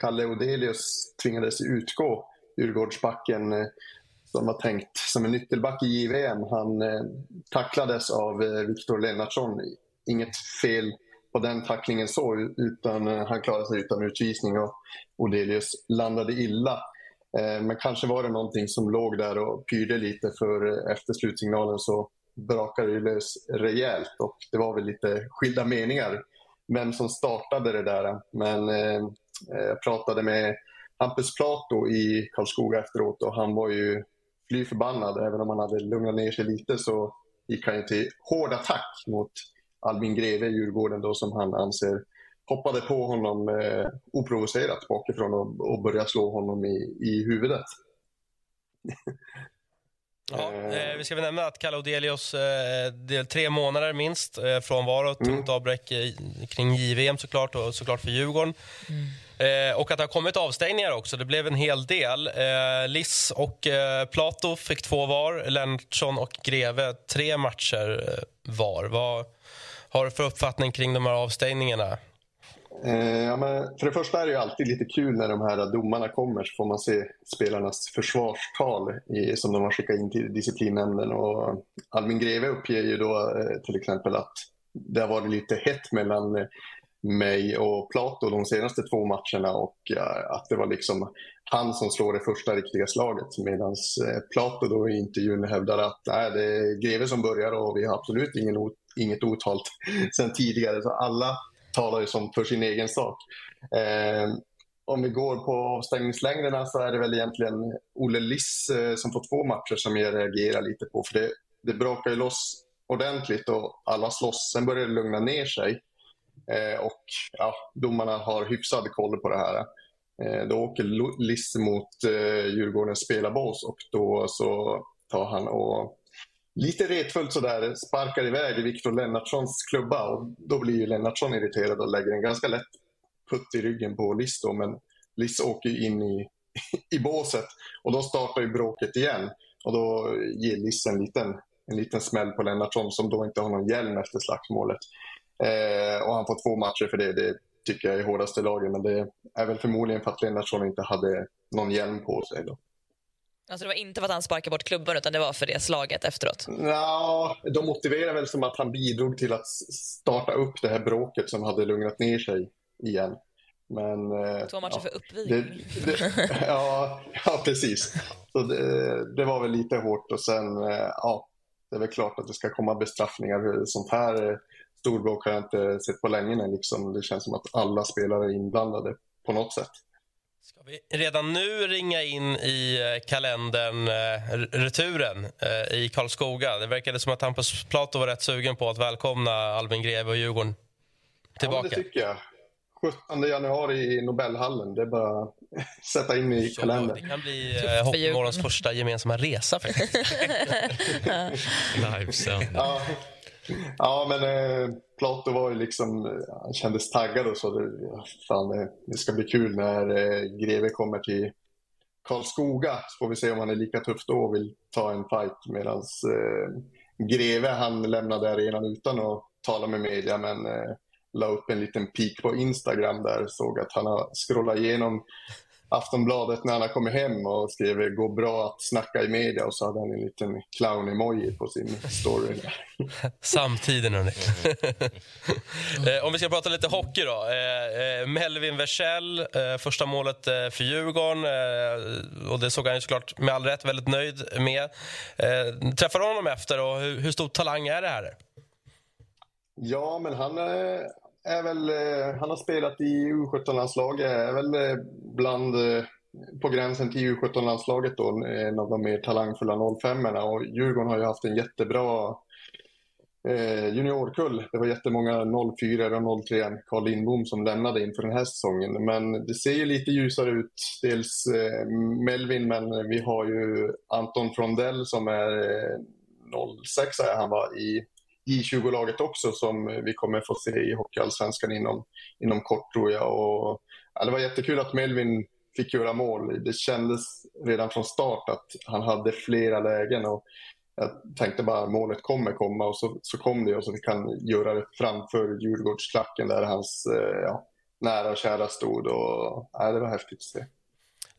Speaker 6: Kalle Odelius tvingades utgå. Djurgårdsbacken eh, som var tänkt som en nyckelback i JVM. Han eh, tacklades av eh, Viktor Lennartsson. Inget fel på den tacklingen så, utan han klarade sig utan utvisning och Odelius landade illa. Men kanske var det någonting som låg där och pyrde lite för efter slutsignalen så brakade det lös rejält och det var väl lite skilda meningar vem som startade det där. Men Eh, jag pratade med Hampus Plato i Karlskoga efteråt och han var ju fly förbannad. Även om han hade lugnat ner sig lite så gick han till hård attack mot Albin Greve i Djurgården då, som han anser hoppade på honom eh, oprovocerat bakifrån och, och började slå honom i, i huvudet.
Speaker 1: Ja, eh, vi ska väl nämna att Kalle Odelius, eh, del tre månader minst eh, frånvaro, mm. tungt avbräck kring JVM såklart och såklart för Djurgården. Mm. Eh, och att det har kommit avstängningar också. Det blev en hel del. Eh, Liss och eh, Plato fick två var. Lennartsson och Greve tre matcher eh, var. Vad har du för uppfattning kring de här avstängningarna?
Speaker 6: Eh, ja, men för det första är det alltid lite kul när de här domarna kommer så får man se spelarnas försvarstal i, som de har skickat in till disciplinnämnden. Och Albin Greve uppger ju då eh, till exempel att det har varit lite hett mellan eh, mig och Plato de senaste två matcherna och eh, att det var liksom han som slår det första riktiga slaget medan eh, Plato då i intervjun hävdar att nej, det är Greve som börjar och vi har absolut ingen, inget otalt sen tidigare. Så alla talar ju som för sin egen sak. Eh, om vi går på avstängningslängderna så är det väl egentligen Olle Liss eh, som får två matcher som jag reagerar lite på. För det, det brakar ju loss ordentligt och alla slåss. Sen börjar det lugna ner sig. Eh, och ja, domarna har hyfsad koll på det här. Eh, då åker Liss mot eh, Djurgårdens spelarbås och då så tar han och lite retfullt sådär sparkar iväg Viktor Lennartssons klubba och då blir ju Lennartsson irriterad och lägger en ganska lätt putt i ryggen på Liss då, men Liss åker in i, i båset och då startar ju bråket igen och då ger Liss en liten, en liten smäll på Lennartsson som då inte har någon hjälm efter slagsmålet. Eh, och han får två matcher för det. Det tycker jag är hårdaste laget men det är väl förmodligen för att Lennartsson inte hade någon hjälm på sig. Då.
Speaker 2: Alltså det var inte för att han sparkade bort klubban utan det var för det slaget efteråt?
Speaker 6: Ja, de motiverar väl som att han bidrog till att starta upp det här bråket som hade lugnat ner sig igen. Men,
Speaker 2: eh, Två matcher ja, för uppvigling.
Speaker 6: ja, ja, precis. Så det, det, var väl lite hårt och sen, eh, ja, det är väl klart att det ska komma bestraffningar. Sånt här eh, storbråk har jag inte sett på länge. Liksom. Det känns som att alla spelare är inblandade på något sätt.
Speaker 1: Ska vi redan nu ringa in i kalendern returen i Karlskoga? Det verkade som att Hampus Plato var rätt sugen på att välkomna Albin Greve och Djurgården tillbaka.
Speaker 6: Ja, det tycker jag. 17 januari i Nobelhallen. Det är bara att sätta in i så, kalendern.
Speaker 1: Det kan bli eh, Hoppmorgons första gemensamma resa.
Speaker 4: Livesänd.
Speaker 6: Ja. ja, men eh, Plato var ju liksom, eh, han kändes taggad och så. Det, fan, eh, det ska bli kul när eh, Greve kommer till Karlskoga. Så får vi se om han är lika tuff då och vill ta en fight. Medan eh, Greve, han lämnade arenan utan att tala med media. Men eh, la upp en liten pik på Instagram där. Såg att han har scrollat igenom Aftonbladet när han har kommit hem och skrev det går bra att snacka i media och så hade han en liten clown-emoji på sin story.
Speaker 1: Samtiden, hörni. Eh, om vi ska prata lite hockey då. Eh, eh, Melvin Versell, första målet för Djurgården. Och det såg han ju såklart med all rätt väldigt nöjd med. Träffade honom efter och hur stor talang är det här?
Speaker 6: Ja, men han är, väl, eh, han har spelat i U17-landslaget, är väl eh, bland eh, på gränsen till U17-landslaget då, en av de mer talangfulla 05 erna och Djurgården har ju haft en jättebra eh, juniorkull. Det var jättemånga 04 och 03 Carl Lindbom som lämnade inför den här säsongen. Men det ser ju lite ljusare ut. Dels eh, Melvin, men vi har ju Anton Frondell som är eh, 06 är han var i J20-laget också som vi kommer få se i Hockeyallsvenskan inom, inom kort tror jag. Och, ja, det var jättekul att Melvin fick göra mål. Det kändes redan från start att han hade flera lägen. Och jag tänkte bara att målet kommer komma och så, så kom det och så fick han göra det framför Djurgårdsklacken där hans eh, ja, nära och kära stod. Och, ja, det var häftigt att se.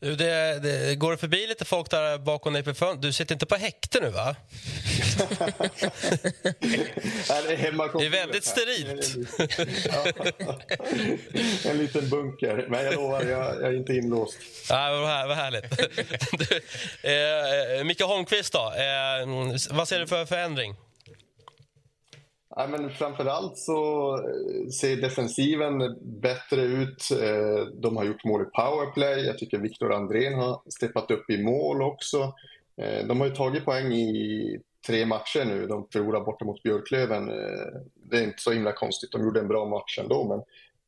Speaker 1: Du, det, det, går det förbi lite folk där bakom dig på fönstret? Du sitter inte på häkte nu, va?
Speaker 6: det, är
Speaker 1: väldigt sterilt.
Speaker 6: en liten bunker. Men jag lovar, jag, jag är inte inlåst.
Speaker 1: Ja, vad, här, vad härligt. du, eh, Micke Holmqvist, då. Eh, vad ser du för förändring?
Speaker 6: Ja, men framförallt så eh, ser defensiven bättre ut. Eh, de har gjort mål i powerplay. Jag tycker Viktor Andrén har steppat upp i mål också. Eh, de har ju tagit poäng i tre matcher nu. De förlorade borta mot Björklöven. Det är inte så himla konstigt. De gjorde en bra match ändå. Men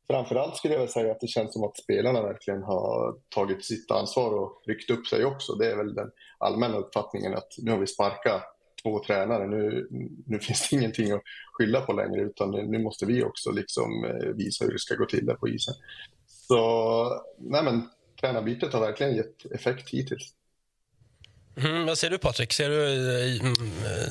Speaker 6: framförallt skulle jag säga att det känns som att spelarna verkligen har tagit sitt ansvar och ryckt upp sig också. Det är väl den allmänna uppfattningen att nu har vi sparkat två tränare. Nu, nu finns det ingenting att skylla på längre utan nu måste vi också liksom eh, visa hur det ska gå till där på isen. Så nej men, tränarbytet har verkligen gett effekt hittills.
Speaker 1: Mm, vad ser du, Patrik? Ser du mm,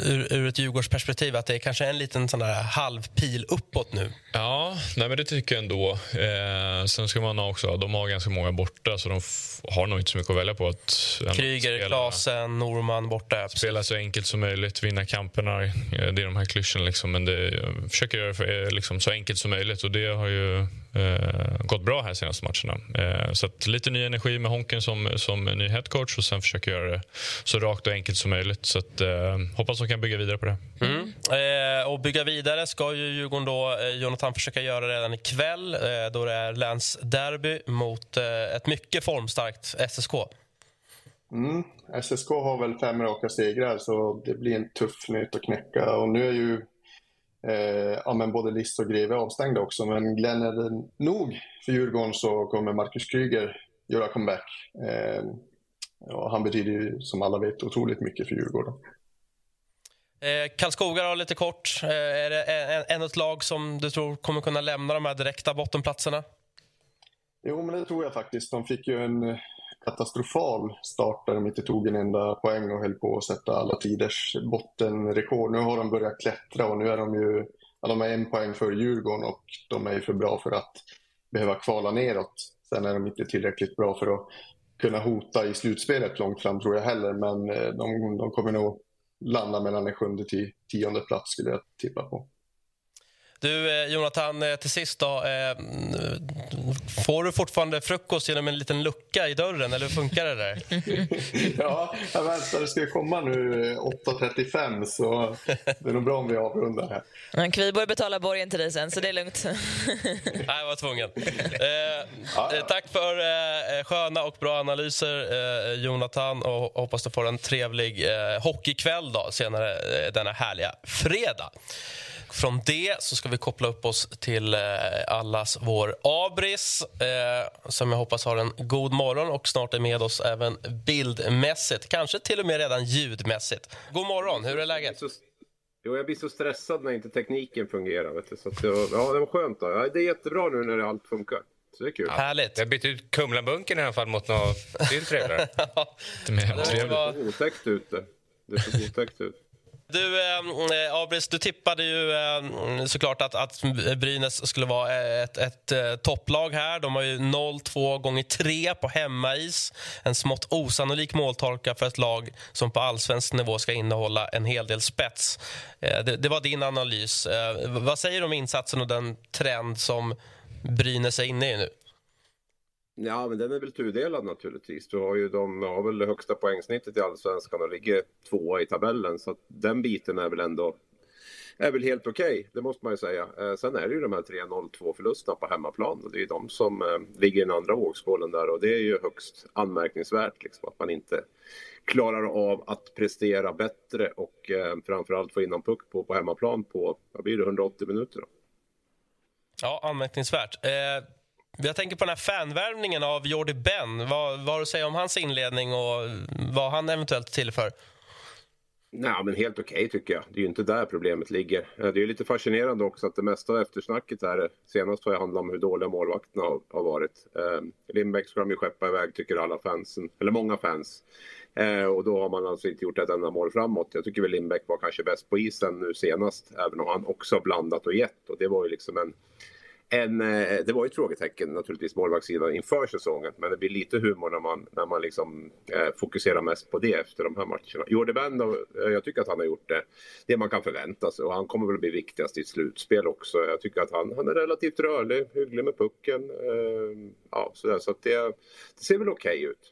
Speaker 1: ur, ur ett Djurgårdsperspektiv att det är kanske en liten sån där halvpil uppåt nu?
Speaker 4: Ja, nej, men det tycker jag ändå. Eh, sen ska man också, de har ganska många borta så de har nog inte så mycket att välja på. Att,
Speaker 1: Kryger, Klasen, Norman borta.
Speaker 4: Spela så enkelt som möjligt, vinna kamperna. Eh, det är de här klyschorna. Liksom, men det, jag försöker göra det för, eh, liksom, så enkelt som möjligt och det har ju eh, gått bra här senaste matcherna. Eh, så att lite ny energi med Honken som, som ny headcoach och sen försöka göra det så rakt och enkelt som möjligt. Så att, eh, hoppas de kan bygga vidare på det.
Speaker 1: Mm. Eh, och bygga vidare ska ju Djurgården då, eh, Jonathan försöka göra redan ikväll eh, då det är länsderby mot eh, ett mycket formstarkt SSK.
Speaker 6: Mm. SSK har väl fem raka segrar så det blir en tuff nöt att knäcka. Och nu är ju eh, ja, men både List och Greve avstängda också. Men glädjande nog för Djurgården så kommer Marcus Kryger göra comeback. Eh, och han betyder ju som alla vet otroligt mycket för Djurgården.
Speaker 1: Eh, Karlskoga då, lite kort. Eh, är det ännu ett lag som du tror kommer kunna lämna de här direkta bottenplatserna?
Speaker 6: Jo, men det tror jag faktiskt. De fick ju en katastrofal start där de inte tog en enda poäng och höll på att sätta alla tiders bottenrekord. Nu har de börjat klättra och nu är de ju ja, de är en poäng för Djurgården och de är ju för bra för att behöva kvala neråt. Sen är de inte tillräckligt bra för att kunna hota i slutspelet långt fram tror jag heller, men eh, de, de kommer nog landa mellan en sjunde till tionde plats skulle jag tippa på.
Speaker 1: Du, eh, Jonathan, eh, till sist då. Eh, får du fortfarande frukost genom en liten lucka i dörren, eller hur funkar det där?
Speaker 6: ja, jag väntar. Det ska komma nu 8.35, så det är nog bra om vi avrundar här.
Speaker 2: Men Kviborg betalar borgen till dig sen, så det är lugnt.
Speaker 1: Nej, jag var tvungen. Eh, tack för eh, sköna och bra analyser, eh, Jonathan. Och hoppas du får en trevlig eh, hockeykväll då, senare denna härliga fredag. Från det så ska vi koppla upp oss till eh, allas vår Abris eh, som jag hoppas har en god morgon och snart är med oss även bildmässigt, kanske till och med redan ljudmässigt. God morgon, hur är läget?
Speaker 7: Jo, jag blir så stressad när inte tekniken fungerar. Vet du. Så att, ja, det var skönt. Då. Ja, det är jättebra nu när allt funkar. Så det är kul. Ja,
Speaker 1: Härligt.
Speaker 3: Jag har bytt ut Kumlabunkern i alla fall mot något till trevligare.
Speaker 7: Det ser otäckt ut. Det, ser otäckt ut.
Speaker 1: Du, eh, Abris, du tippade ju eh, såklart att, att Brynäs skulle vara ett, ett, ett topplag här. De har ju 0-2 gånger 3 på hemmais. En smått osannolik måltorka för ett lag som på allsvensk nivå ska innehålla en hel del spets. Eh, det, det, var din analys. Eh, vad säger du om insatsen och den trend som Brynäs är inne i nu?
Speaker 7: Ja, men den är väl tudelad naturligtvis. Du har ju de har väl det högsta poängsnittet i allsvenskan och ligger tvåa i tabellen. Så den biten är väl ändå är väl helt okej, okay, det måste man ju säga. Eh, sen är det ju de här 3-0-2 förlusterna på hemmaplan och det är ju de som eh, ligger i den andra vågskålen där och det är ju högst anmärkningsvärt liksom, att man inte klarar av att prestera bättre och eh, framförallt få in en puck på, på hemmaplan på, vad blir det, 180 minuter då?
Speaker 1: Ja, anmärkningsvärt. Eh... Jag tänker på den här fanvärvningen av Jordi Ben. Vad, vad har du att säga om hans inledning och vad han eventuellt tillför?
Speaker 7: Nej, men helt okej okay, tycker jag. Det är ju inte där problemet ligger. Det är lite fascinerande också att det mesta av eftersnacket här senast har handlat om hur dåliga målvakterna har, har varit. Eh, Lindbäck ska de ju skeppa iväg tycker alla fansen, eller många fans. Eh, och då har man alltså inte gjort ett enda mål framåt. Jag tycker väl Lindbäck var kanske bäst på isen nu senast, även om han också blandat och gett. Och det var ju liksom en en, eh, det var ju ett frågetecken naturligtvis målvaktssidan inför säsongen. Men det blir lite humor när man, när man liksom, eh, fokuserar mest på det efter de här matcherna. Jordi Bend, eh, jag tycker att han har gjort det, det man kan förvänta sig. Och han kommer väl bli viktigast i ett slutspel också. Jag tycker att han, han är relativt rörlig, hygglig med pucken. Eh, ja, sådär, så att det, det ser väl okej okay ut.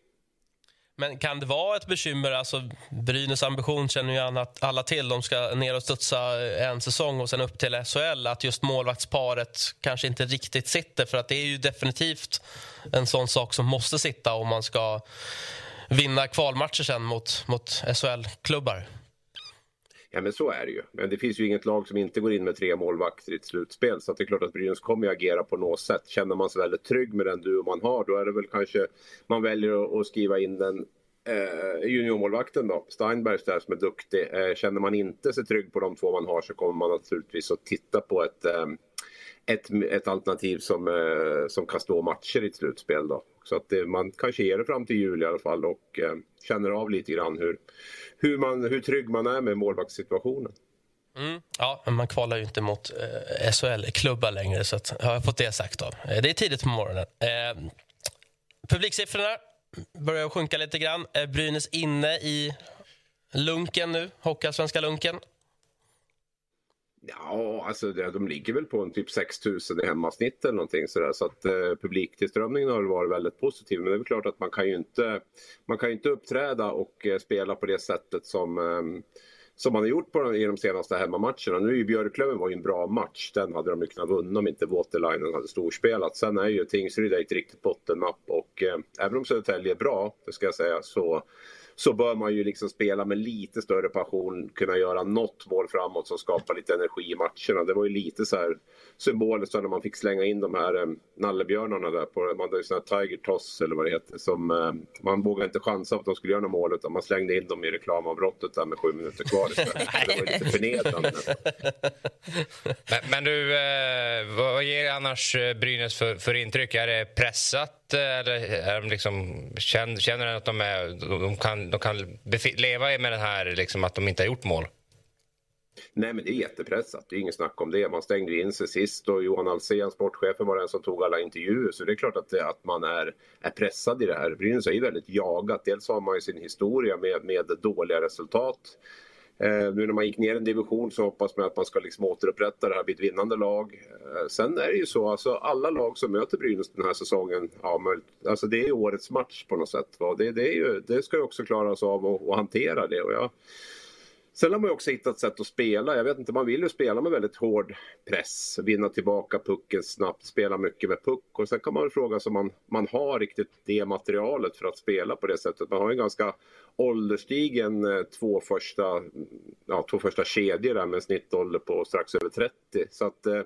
Speaker 1: Men kan det vara ett bekymmer? Alltså, Brynäs ambition känner ju alla till. De ska ner och studsa eh, en säsong och sen upp till SHL. Att just målvaktsparet kanske inte riktigt sitter. För att Det är ju definitivt en sån sak som måste sitta om man ska vinna kvalmatcher sen mot, mot SHL-klubbar.
Speaker 7: Ja men så är det ju. Men det finns ju inget lag som inte går in med tre målvakter i ett slutspel. Så det är klart att Brynäs kommer att agera på något sätt. Känner man sig väldigt trygg med den duo man har då är det väl kanske man väljer att skriva in den eh, juniormålvakten då, Steinbergs där som är duktig. Eh, känner man inte sig trygg på de två man har så kommer man naturligtvis att titta på ett eh, ett, ett alternativ som, eh, som kan stå matcher i ett slutspel. Då. Så att det, man kanske ger det fram till jul i alla fall och eh, känner av lite grann hur, hur, man, hur trygg man är med målvaktssituationen.
Speaker 1: Mm. Ja, men man kvalar ju inte mot eh, SHL-klubbar längre, så att, har jag fått det sagt. Då. Eh, det är tidigt på morgonen. Eh, publiksiffrorna börjar sjunka lite grann. Är Brynäs inne i lunken nu? Hockeyallsvenska lunken?
Speaker 7: Ja, alltså de ligger väl på en typ 6000 i hemmasnitt eller någonting sådär. Så att eh, publiktillströmningen har varit väldigt positiv. Men det är väl klart att man kan ju inte, man kan ju inte uppträda och eh, spela på det sättet som eh, som man har gjort på de, i de senaste hemmamatcherna. Nu är ju Björklöven var ju en bra match. Den hade de ju kunnat vinna om inte Waterlinen hade storspelat. Sen är ju Tingsryd ett riktigt bottennapp och eh, även om Södertälje är bra, det ska jag säga, så så bör man ju liksom spela med lite större passion, kunna göra något mål framåt som skapar lite energi i matcherna. Det var ju lite så här symboliskt när man fick slänga in de här eh, nallebjörnarna där. På, man hade ju såna här Tiger Toss eller vad det heter. Som, eh, man vågade inte chansa på att de skulle göra något mål utan man slängde in dem i reklamavbrottet där med sju minuter kvar det var lite förnedrande.
Speaker 3: men, men, du, eh, vad ger annars Brynäs för, för intryck? Är det pressat eller är de liksom, känner, känner att de, är, de kan, de kan leva med det här liksom, att de inte har gjort mål?
Speaker 7: Nej men det är jättepressat, det är inget snack om det. Man stängde in sig sist och Johan Alsen, sportchefen, var den som tog alla intervjuer. Så det är klart att, det, att man är, är pressad i det här. Brynäs är ju väldigt jagat. Dels har man ju sin historia med, med dåliga resultat. Eh, nu när man gick ner en division så hoppas man att man ska liksom återupprätta det här vid ett vinnande lag. Eh, sen är det ju så, alltså alla lag som möter Brynäs den här säsongen, ja, alltså det är årets match på något sätt. Va? Det, det, är ju, det ska ju också klaras av att hantera det. Och jag, Sen har man ju också hittat sätt att spela. Jag vet inte, man vill ju spela med väldigt hård press, vinna tillbaka pucken snabbt, spela mycket med puck. Och sen kan man fråga sig om man, man har riktigt det materialet för att spela på det sättet. Man har en ganska ålderstigen eh, två första, ja, två första kedjor där med snittålder på strax över 30. Så att eh,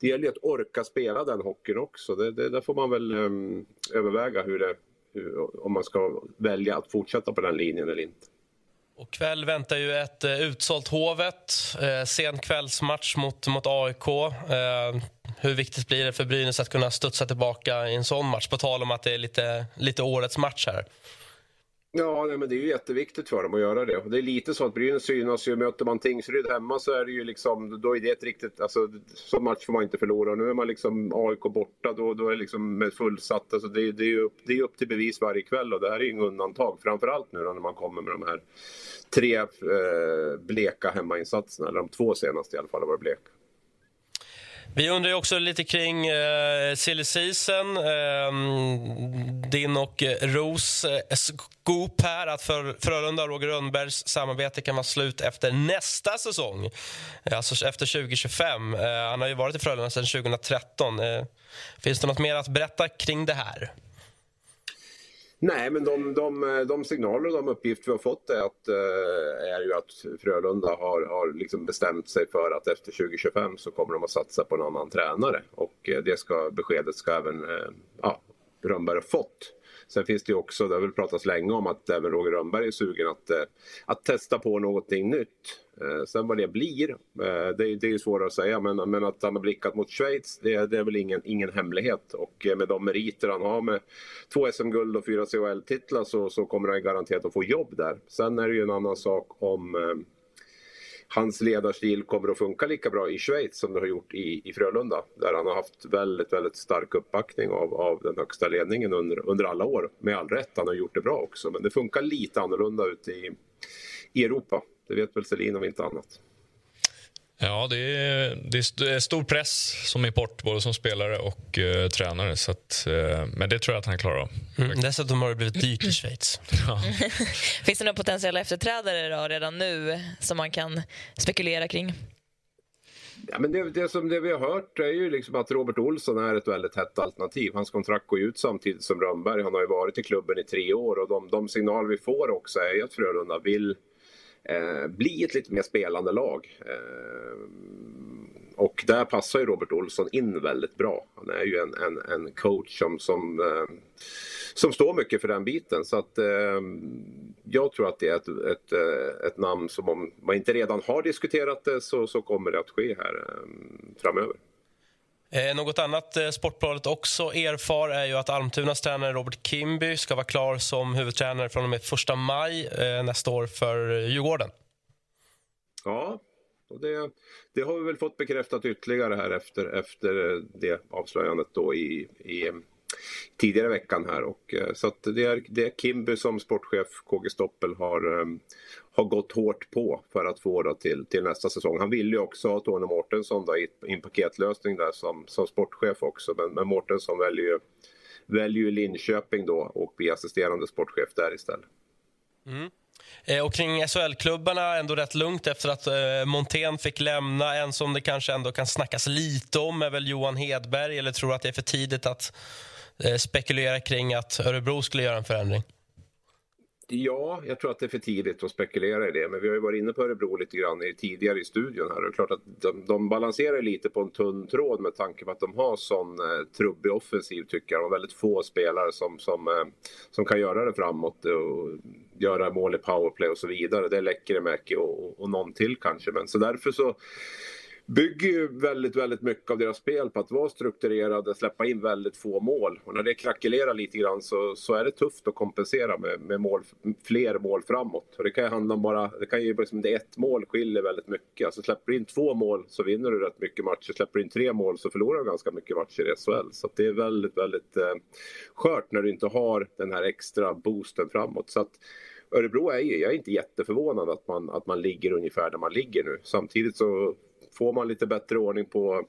Speaker 7: det gäller ju att orka spela den hockeyn också. Det, det, där får man väl um, överväga hur det, hur, om man ska välja att fortsätta på den linjen eller inte.
Speaker 1: Och kväll väntar ju ett eh, utsålt Hovet. Eh, sen kvällsmatch mot, mot AIK. Eh, hur viktigt blir det för Brynäs att kunna studsa tillbaka i en sån match? På tal om att det är lite, lite årets match här.
Speaker 7: Ja, nej, men det är ju jätteviktigt för dem att göra det. Det är lite så att Brynäs synas ju. Möter man Tingsryd hemma så är det ju liksom, då är det ett riktigt, alltså sån match får man inte förlora. Nu är man liksom AIK borta, då, då är det liksom med fullsatt. Alltså det, det, är upp, det är upp till bevis varje kväll och det här är ju inget undantag. Framförallt nu då när man kommer med de här tre eh, bleka hemmainsatserna, eller de två senaste i alla fall har varit bleka.
Speaker 1: Vi undrar också lite kring eh, silly season. Eh, din och eh, Ros eh, scoop här att för Frölunda och Roger Rönnbergs samarbete kan vara slut efter nästa säsong. Eh, alltså efter 2025. Eh, han har ju varit i Frölunda sedan 2013. Eh, finns det nåt mer att berätta kring det här?
Speaker 7: Nej, men de, de, de signaler och de uppgifter vi har fått är, att, eh, är ju att Frölunda har, har liksom bestämt sig för att efter 2025 så kommer de att satsa på en annan tränare. Och eh, det ska, beskedet ska även eh, ja, Rönnberg ha fått. Sen finns det ju också, det har väl pratats länge om att även Roger Rönnberg är sugen att, eh, att testa på någonting nytt. Eh, sen vad det blir, eh, det, är, det är svårare att säga men, men att han har blickat mot Schweiz det, det är väl ingen, ingen hemlighet. Och med de meriter han har med två SM-guld och fyra CHL-titlar så, så kommer han garanterat att få jobb där. Sen är det ju en annan sak om hans ledarstil kommer att funka lika bra i Schweiz som det har gjort i, i Frölunda. Där han har haft väldigt, väldigt stark uppbackning av, av den högsta ledningen under, under alla år. Med all rätt, han har gjort det bra också. Men det funkar lite annorlunda ute i, i Europa. Det vet väl Selin om inte annat.
Speaker 4: Ja, det är, det är stor press som import, både som spelare och uh, tränare. Så att, uh, men det tror jag att han klarar av.
Speaker 1: Mm. Dessutom har det blivit dyrt i Schweiz.
Speaker 2: Ja. Finns det några potentiella efterträdare då, redan nu som man kan spekulera kring?
Speaker 7: Ja, men det, det, som det vi har hört är ju liksom att Robert Olsson är ett väldigt hett alternativ. Hans kontrakt går ut samtidigt som Rönnberg. Han har ju varit i klubben i tre år och de, de signaler vi får också är att Frölunda vill eh, bli ett lite mer spelande lag. Eh, och där passar ju Robert Olsson in väldigt bra. Han är ju en, en, en coach som, som, eh, som står mycket för den biten. Så att eh, jag tror att det är ett, ett, eh, ett namn som om man inte redan har diskuterat det så, så kommer det att ske här eh, framöver.
Speaker 1: Eh, något annat eh, Sportbladet också erfar är ju att Almtunas tränare Robert Kimby ska vara klar som huvudtränare från och med 1 maj eh, nästa år för eh, Djurgården.
Speaker 7: Ja, och det, det, har vi väl fått bekräftat ytterligare här efter, efter eh, det avslöjandet då i, i eh, tidigare i veckan här. Och, så att det, är, det är Kimby som sportchef, KG Stoppel, har, har gått hårt på för att få då till, till nästa säsong. Han ville ju också ha Tony Mårtensson då, i, en paketlösning där som, som sportchef också. Men, men Mårtensson väljer ju, väljer ju Linköping då och blir assisterande sportchef där istället.
Speaker 1: Mm. Eh, och kring SHL-klubbarna ändå rätt lugnt efter att eh, Montén fick lämna. En som det kanske ändå kan snackas lite om är väl Johan Hedberg. Eller tror du att det är för tidigt att eh, spekulera kring att Örebro skulle göra en förändring?
Speaker 7: Ja, jag tror att det är för tidigt att spekulera i det. Men vi har ju varit inne på Örebro lite grann tidigare i studion här. Och det är klart att de, de balanserar lite på en tunn tråd med tanke på att de har sån eh, trubbig offensiv tycker jag. De har väldigt få spelare som, som, eh, som kan göra det framåt och göra mål i powerplay och så vidare. Det är Lekkerimäki och, och, och någon till kanske. Men så därför så bygger ju väldigt, väldigt mycket av deras spel på att vara strukturerade, släppa in väldigt få mål. Och när det krackelerar lite grann så, så är det tufft att kompensera med, med mål, fler mål framåt. Och det kan ju handla om bara, det kan ju liksom, det ett mål skiljer väldigt mycket. Alltså släpper du in två mål så vinner du rätt mycket matcher. Släpper du in tre mål så förlorar du ganska mycket matcher i SHL. Så det är väldigt, väldigt eh, skört när du inte har den här extra boosten framåt. Så att, Örebro är ju, jag är inte jätteförvånad att man, att man ligger ungefär där man ligger nu. Samtidigt så får man lite bättre ordning på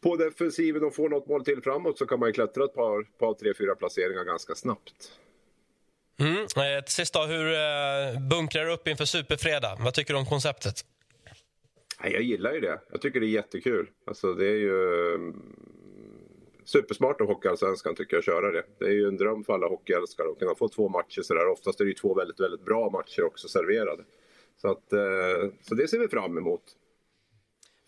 Speaker 7: på defensiven och får något mål till framåt så kan man ju klättra ett par, par tre, fyra placeringar ganska snabbt.
Speaker 1: Mm. Eh, till sist då, hur eh, bunkrar du upp inför Superfredag? Vad tycker du om konceptet?
Speaker 7: Jag gillar ju det. Jag tycker det är jättekul. Alltså det är ju mm, supersmart av Hockeyallsvenskan tycker jag köra det. Det är ju en dröm för alla hockeyälskare att kunna få två matcher sådär. Oftast är det ju två väldigt, väldigt bra matcher också serverade. Så, att, eh, så det ser vi fram emot.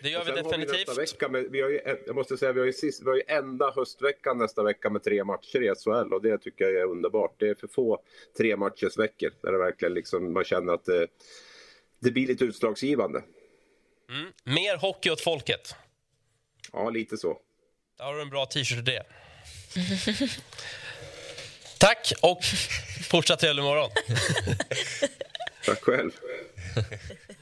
Speaker 1: Det gör vi definitivt.
Speaker 7: Vi vecka med, vi har ju, jag måste säga, vi har, ju sist, vi har ju enda höstveckan nästa vecka med tre matcher i SHL och det tycker jag är underbart. Det är för få tre matchers veckor där det verkligen liksom, man känner att det, det blir lite utslagsgivande.
Speaker 1: Mm. Mer hockey åt folket.
Speaker 7: Ja, lite så.
Speaker 1: Där har du en bra t-shirt till det. Tack och fortsatt trevlig morgon.
Speaker 7: Tack själv.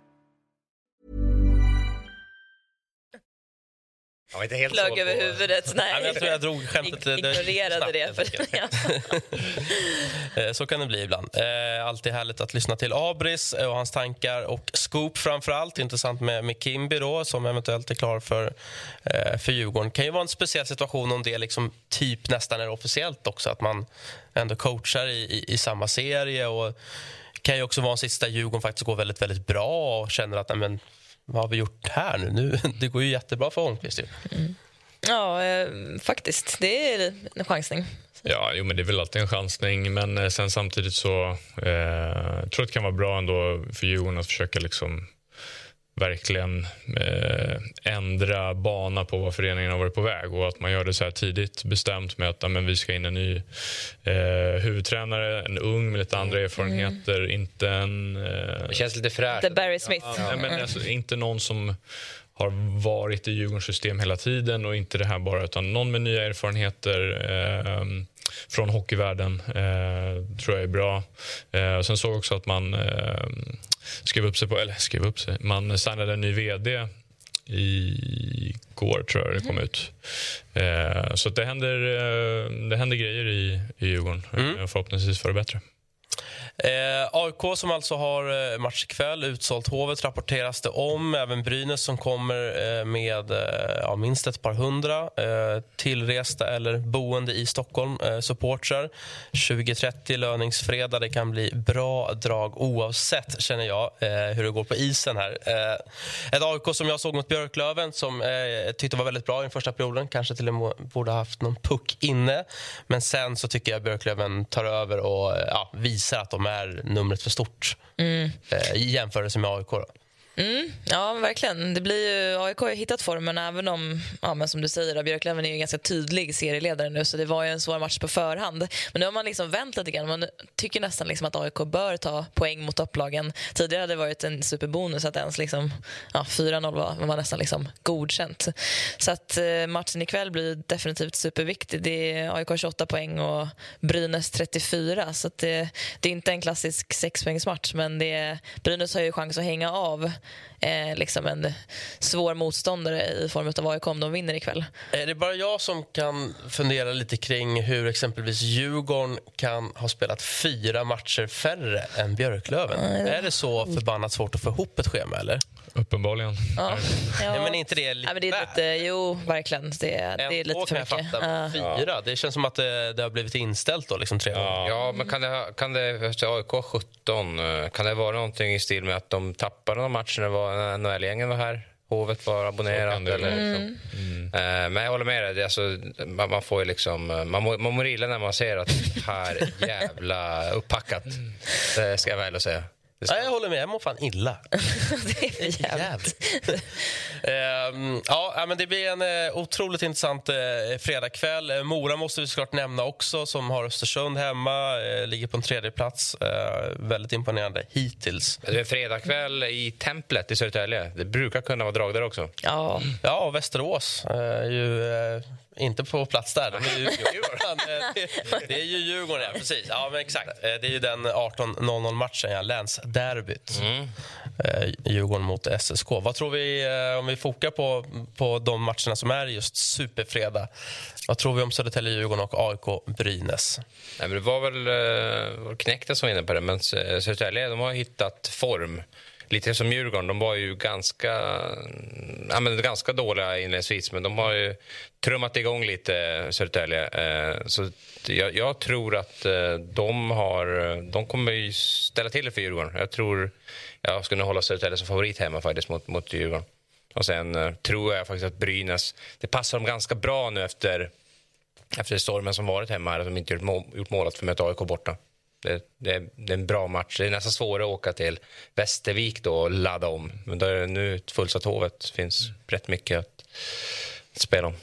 Speaker 3: Ja, inte helt
Speaker 2: Flög över huvudet. Nej.
Speaker 1: Nej, jag tror jag drog skämtet
Speaker 2: ignorerade det. För, ja.
Speaker 1: Eh, Så kan det bli ibland. Eh, Alltid härligt att lyssna till Abris och hans tankar och Scoop framför allt. Intressant med, med Kimby då, som eventuellt är klar för, eh, för Djurgården. Det kan ju vara en speciell situation om det liksom typ nästan är officiellt också. Att man ändå coachar i, i, i samma serie. Och kan ju också vara en där Djurgården faktiskt går väldigt, väldigt bra och känner att nej, men, vad har vi gjort här nu? nu det går ju jättebra för Holmqvist. Ju.
Speaker 2: ja, eh, faktiskt. Det är en chansning.
Speaker 4: Ja, jo, men det är väl alltid en chansning, men eh, sen samtidigt så eh, jag tror att det kan vara bra ändå för Djurgården att försöka liksom verkligen eh, ändra bana på vad föreningen har varit på väg och att man gör det så här tidigt bestämt med att ja, men vi ska in en ny eh, huvudtränare, en ung med lite andra erfarenheter, inte en... Eh,
Speaker 3: Det känns lite fräscht.
Speaker 2: The Barry Smith.
Speaker 4: Ja, men alltså, inte någon som har varit i Djurgårdens system hela tiden och inte det här bara utan någon med nya erfarenheter eh, från hockeyvärlden eh, tror jag är bra. Eh, sen såg jag också att man eh, skrev upp sig på, eller skrev upp sig, man signade en ny vd igår tror jag det kom ut. Eh, så det händer, eh, det händer grejer i, i Djurgården. Eh, Förhoppningsvis för det bättre.
Speaker 1: Eh, AIK som alltså har eh, match ikväll, utsålt Hovet rapporteras det om. Även Brynäs som kommer eh, med eh, ja, minst ett par hundra eh, tillresta eller boende i Stockholm, eh, supportrar. 2030 löningsfredag. Det kan bli bra drag oavsett, känner jag, eh, hur det går på isen här. Eh, ett AIK som jag såg mot Björklöven som eh, tyckte var väldigt bra i den första perioden. Kanske till och med borde ha haft någon puck inne. Men sen så tycker jag Björklöven tar över och eh, ja, visar att de är numret för stort
Speaker 2: Mm.
Speaker 1: eh, i jämförelse med AIK. Då.
Speaker 2: Mm, ja, verkligen. Det blir ju, AIK har hittat formen även om, ja, men som du säger, Björklöven är ju en ganska tydlig serieledare nu så det var ju en svår match på förhand. Men nu har man liksom vänt lite grann. Man tycker nästan liksom att AIK bör ta poäng mot topplagen. Tidigare hade det varit en superbonus att ens liksom, ja, 4-0 var, var nästan liksom godkänt. Så att eh, matchen ikväll blir definitivt superviktig. Det är AIK 28 poäng och Brynäs 34 så det, det är inte en klassisk sexpoängsmatch men det, Brynäs har ju chans att hänga av eh, liksom en svår motståndare i form av AIK om de vinner ikväll.
Speaker 1: Är det bara jag som kan fundera lite kring hur exempelvis Djurgården kan ha spelat fyra matcher färre än Björklöven? Mm. Är det så förbannat svårt att få ihop ett schema? eller?
Speaker 4: Uppenbarligen.
Speaker 1: Ja. Ja. men inte det lite,
Speaker 2: ja, men det är lite Jo, verkligen. Det, är, det är lite för mycket.
Speaker 1: Jag fatta. Fyra? Det känns som att det, det har blivit inställt då, liksom tre
Speaker 3: ja. ja, men kan det, kan det, AIK 17, eh, kan det vara någonting i stil med att de tappade någon match när NHL-gängen var här? Hovet var abonnerat. Eller liksom. mm. Mm. men jag håller med dig. Alltså, man, man, får liksom, eh, man, man mår illa när man ser att det här jävla upppackat. Det ska jag väl säga.
Speaker 1: Ja, jag håller med. Jag mår fan illa.
Speaker 2: det är jävligt.
Speaker 1: um, ja, men det blir en uh, otroligt intressant uh, fredagkväll. Uh, Mora måste vi såklart nämna också, som har Östersund hemma. Uh, ligger på en tredje plats. väldigt imponerande hittills.
Speaker 3: Det är en fredagkväll i Templet i Södertälje. Det brukar kunna vara drag där också.
Speaker 1: Ja, ja och Västerås. ju, inte på plats där. De är ju Djurgården. det är ju Djurgården, ja. Precis. Ja, men exakt. Eh, det är ju den 18.00-matchen, ja. länsderbyt. Mm. Eh, Djurgården mot SSK. Vad tror vi, eh, om vi fokar på, på de matcherna som är just superfredag, vad tror vi om Södertälje-Djurgården och AIK-Brynäs?
Speaker 3: Det var väl Knäckte som var inne på det, men Södertälje de har hittat form lite som Djurgården, de var ju ganska, ja, men ganska dåliga inledningsvis men de har ju trummat igång lite Södertälje. Eh, så jag, jag, tror att eh, de, har, de kommer ju ställa till det för Djurgården. Jag tror jag skulle hålla Södertälje som favorit hemma faktiskt mot, mot Djurgården. Och sen eh, tror jag faktiskt att Brynäs, det passar dem ganska bra nu efter, efter stormen som varit hemma här, att de inte gjort mål, gjort mål att få möta AIK borta. Det, det, det, är en bra match. Det är nästan svårare att åka till Västervik då och ladda om. Men där är nu fullsatt Hovet. Det finns mm. rätt mycket att, spela om.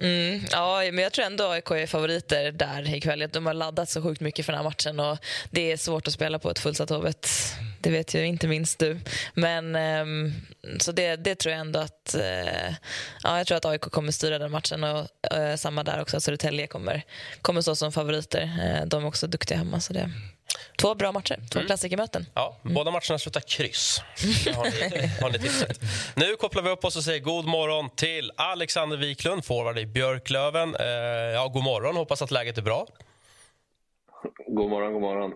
Speaker 2: Mm, ja, men jag tror ändå AIK är favoriter där ikväll. De har laddat så sjukt mycket för den här matchen och det är svårt att spela på ett fullsatt Hovet. Det vet ju inte minst du. Men um, så det, det, tror jag ändå att uh, ja, jag tror att AIK kommer styra den matchen och uh, samma där också att Södertälje kommer, kommer stå som favoriter. Uh, de är också duktiga hemma så det Två bra matcher, två mm. klassikermöten.
Speaker 1: Ja, mm. Båda matcherna slutar kryss. har ni, har ni Nu kopplar vi upp oss och säger god morgon till Alexander Wiklund, forward i Björklöven. Eh, ja, god morgon, hoppas att läget är bra.
Speaker 8: God morgon, god morgon.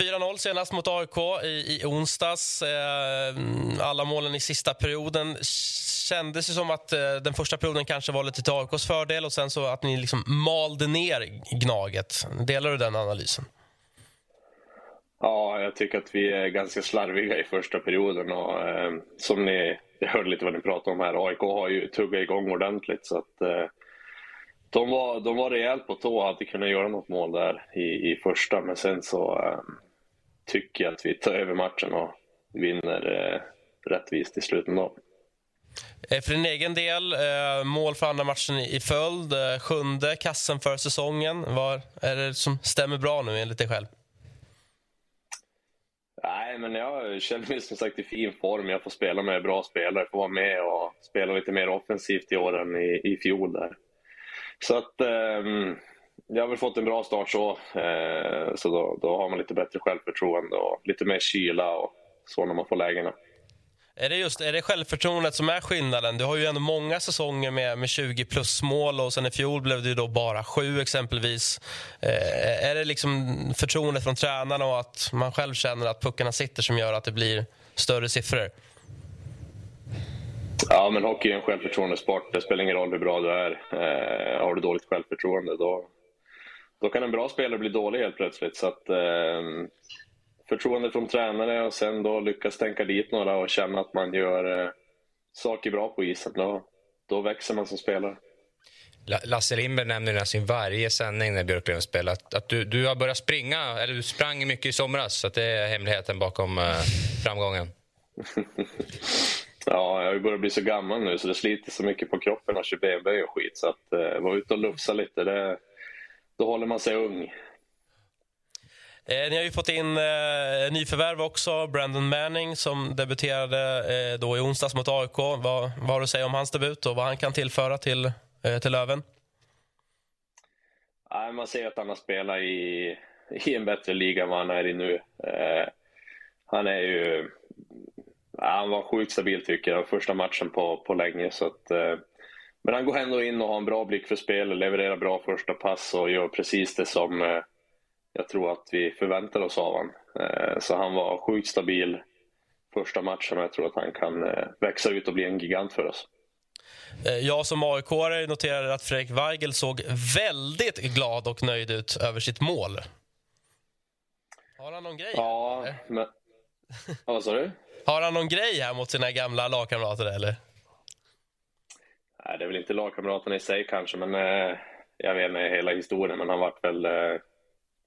Speaker 1: 4-0 senast mot AIK i, i onsdags. Eh, alla målen i sista perioden kändes ju som att eh, den första perioden kanske var lite till AIKs fördel och sen så att ni liksom malde ner Gnaget. Delar du den analysen?
Speaker 8: Ja, jag tycker att vi är ganska slarviga i första perioden och eh, som ni jag hörde lite vad ni pratade om här, AIK har ju tuggat igång ordentligt så att eh, de var, de var rejält på tå och hade kunnat göra något mål där i, i första men sen så eh, tycker jag att vi tar över matchen och vinner eh, rättvist i slutet. Då.
Speaker 1: Eh, för din egen del, eh, mål för andra matchen i följd, eh, sjunde kassen för säsongen. Vad är det som stämmer bra nu enligt dig själv?
Speaker 8: Nej, men jag känner mig som sagt i fin form. Jag får spela med bra spelare, får vara med och spela lite mer offensivt i år än i, i fjol. Där. Så att eh, jag har väl fått en bra start så. Eh, så då, då har man lite bättre självförtroende och lite mer kyla och så när man får lägena.
Speaker 1: Är det just är det självförtroendet som är skillnaden? Du har ju ändå många säsonger med, med 20 plus mål och sen i fjol blev det ju då bara sju exempelvis. Eh, är det liksom förtroendet från tränarna och att man själv känner att puckarna sitter som gör att det blir större siffror?
Speaker 8: Ja, men hockey är en självförtroendesport. Det spelar ingen roll hur bra du är. Eh, har du dåligt självförtroende då, då kan en bra spelare bli dålig helt plötsligt. Så att, eh, förtroende från tränare och sen då lyckas tänka dit några och känna att man gör eh, saker bra på isen. Då, då växer man som spelare.
Speaker 3: Lasse Lindberg nämner nästan i varje sändning när Björklöven spelar att, att du, du har börjat springa, eller du sprang mycket i somras, så det är hemligheten bakom eh, framgången.
Speaker 8: ja, jag börjar bli så gammal nu så det sliter så mycket på kroppen köra benböj och skit. Så att eh, vara ute och lufsa lite, det, då håller man sig ung.
Speaker 1: Eh, ni har ju fått in eh, nyförvärv också, Brandon Manning som debuterade eh, då i onsdags mot AIK. Vad, vad har du att säga om hans debut och vad han kan tillföra till, eh, till Löven?
Speaker 8: Ja, man ser att han har spelat i, i en bättre liga än vad han är i nu. Eh, han är ju... Han var sjukt stabil tycker jag, första matchen på, på länge. Så att, eh, men han går ändå in och har en bra blick för spel, levererar bra första pass och gör precis det som eh, jag tror att vi förväntar oss av honom. Eh, så han var sjukt stabil första matchen och jag tror att han kan eh, växa ut och bli en gigant för oss.
Speaker 1: Jag som aik noterade att Fredrik Weigel såg väldigt glad och nöjd ut över sitt mål. Har han någon grej?
Speaker 8: Ja, men... Ja, vad sa du?
Speaker 1: Har han någon grej här mot sina gamla lagkamrater eller?
Speaker 8: Nej, det är väl inte lagkamraterna i sig kanske, men eh, jag vet inte hela historien, men han vart väl eh,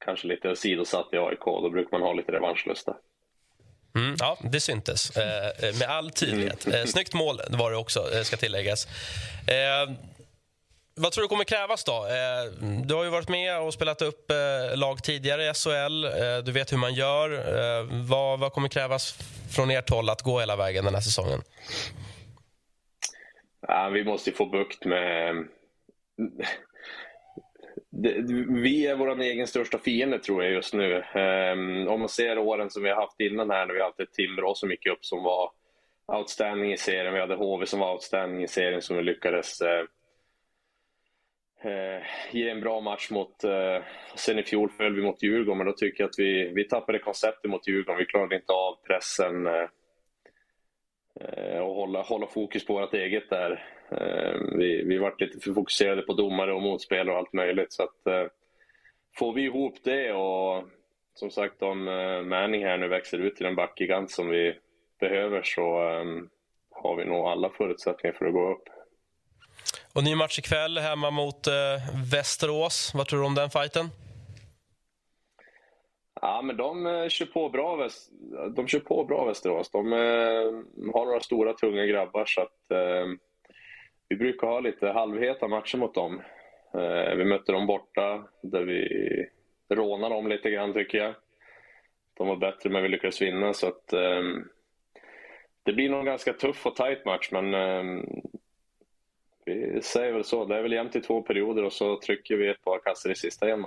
Speaker 8: kanske lite sidosatt i AIK. Då brukar man ha lite revanschlusta.
Speaker 1: Mm, ja, det syntes eh, med all tydlighet. Eh, snyggt mål var det också, eh, ska tilläggas. Eh, vad tror du kommer krävas då? Eh, du har ju varit med och spelat upp eh, lag tidigare i SHL. Eh, du vet hur man gör. Eh, vad, vad kommer krävas från ert håll att gå hela vägen den här säsongen?
Speaker 8: Ja, vi måste få bukt med... Det, vi är vår egen största fiende tror jag just nu. Um, om man ser åren som vi har haft innan här när vi hade Timrå som gick upp som var outstanding i serien. Vi hade HV som var outstanding i serien som vi lyckades uh, uh, ge en bra match mot. Uh, sen i fjol föll vi mot Djurgården men då tycker jag att vi, vi tappade konceptet mot Djurgården. Vi klarade inte av pressen Eh, och hålla, hålla fokus på vårt eget där. Eh, vi, vi varit lite för fokuserade på domare och motspelare och allt möjligt. Så att, eh, får vi ihop det och som sagt om Manning här nu växer ut till den backgigant som vi behöver så har vi nog alla förutsättningar för att gå upp.
Speaker 1: Och ny match ikväll hemma mot Västerås. Vad tror du om den fighten?
Speaker 8: Ja, men de eh, kör på bra, de kör på bra Västerås. De eh, har några stora, tunga grabbar så att eh, vi brukar ha lite halvheta matcher mot dem. vi mötte dem borta där vi rånade dem lite grann tycker jag. De var bättre men vi lyckades vinna så att det blir nog en ganska tuff och tight match men vi säger väl så. Det är väl jämnt i två perioder och så trycker vi ett par kassar i sista igen.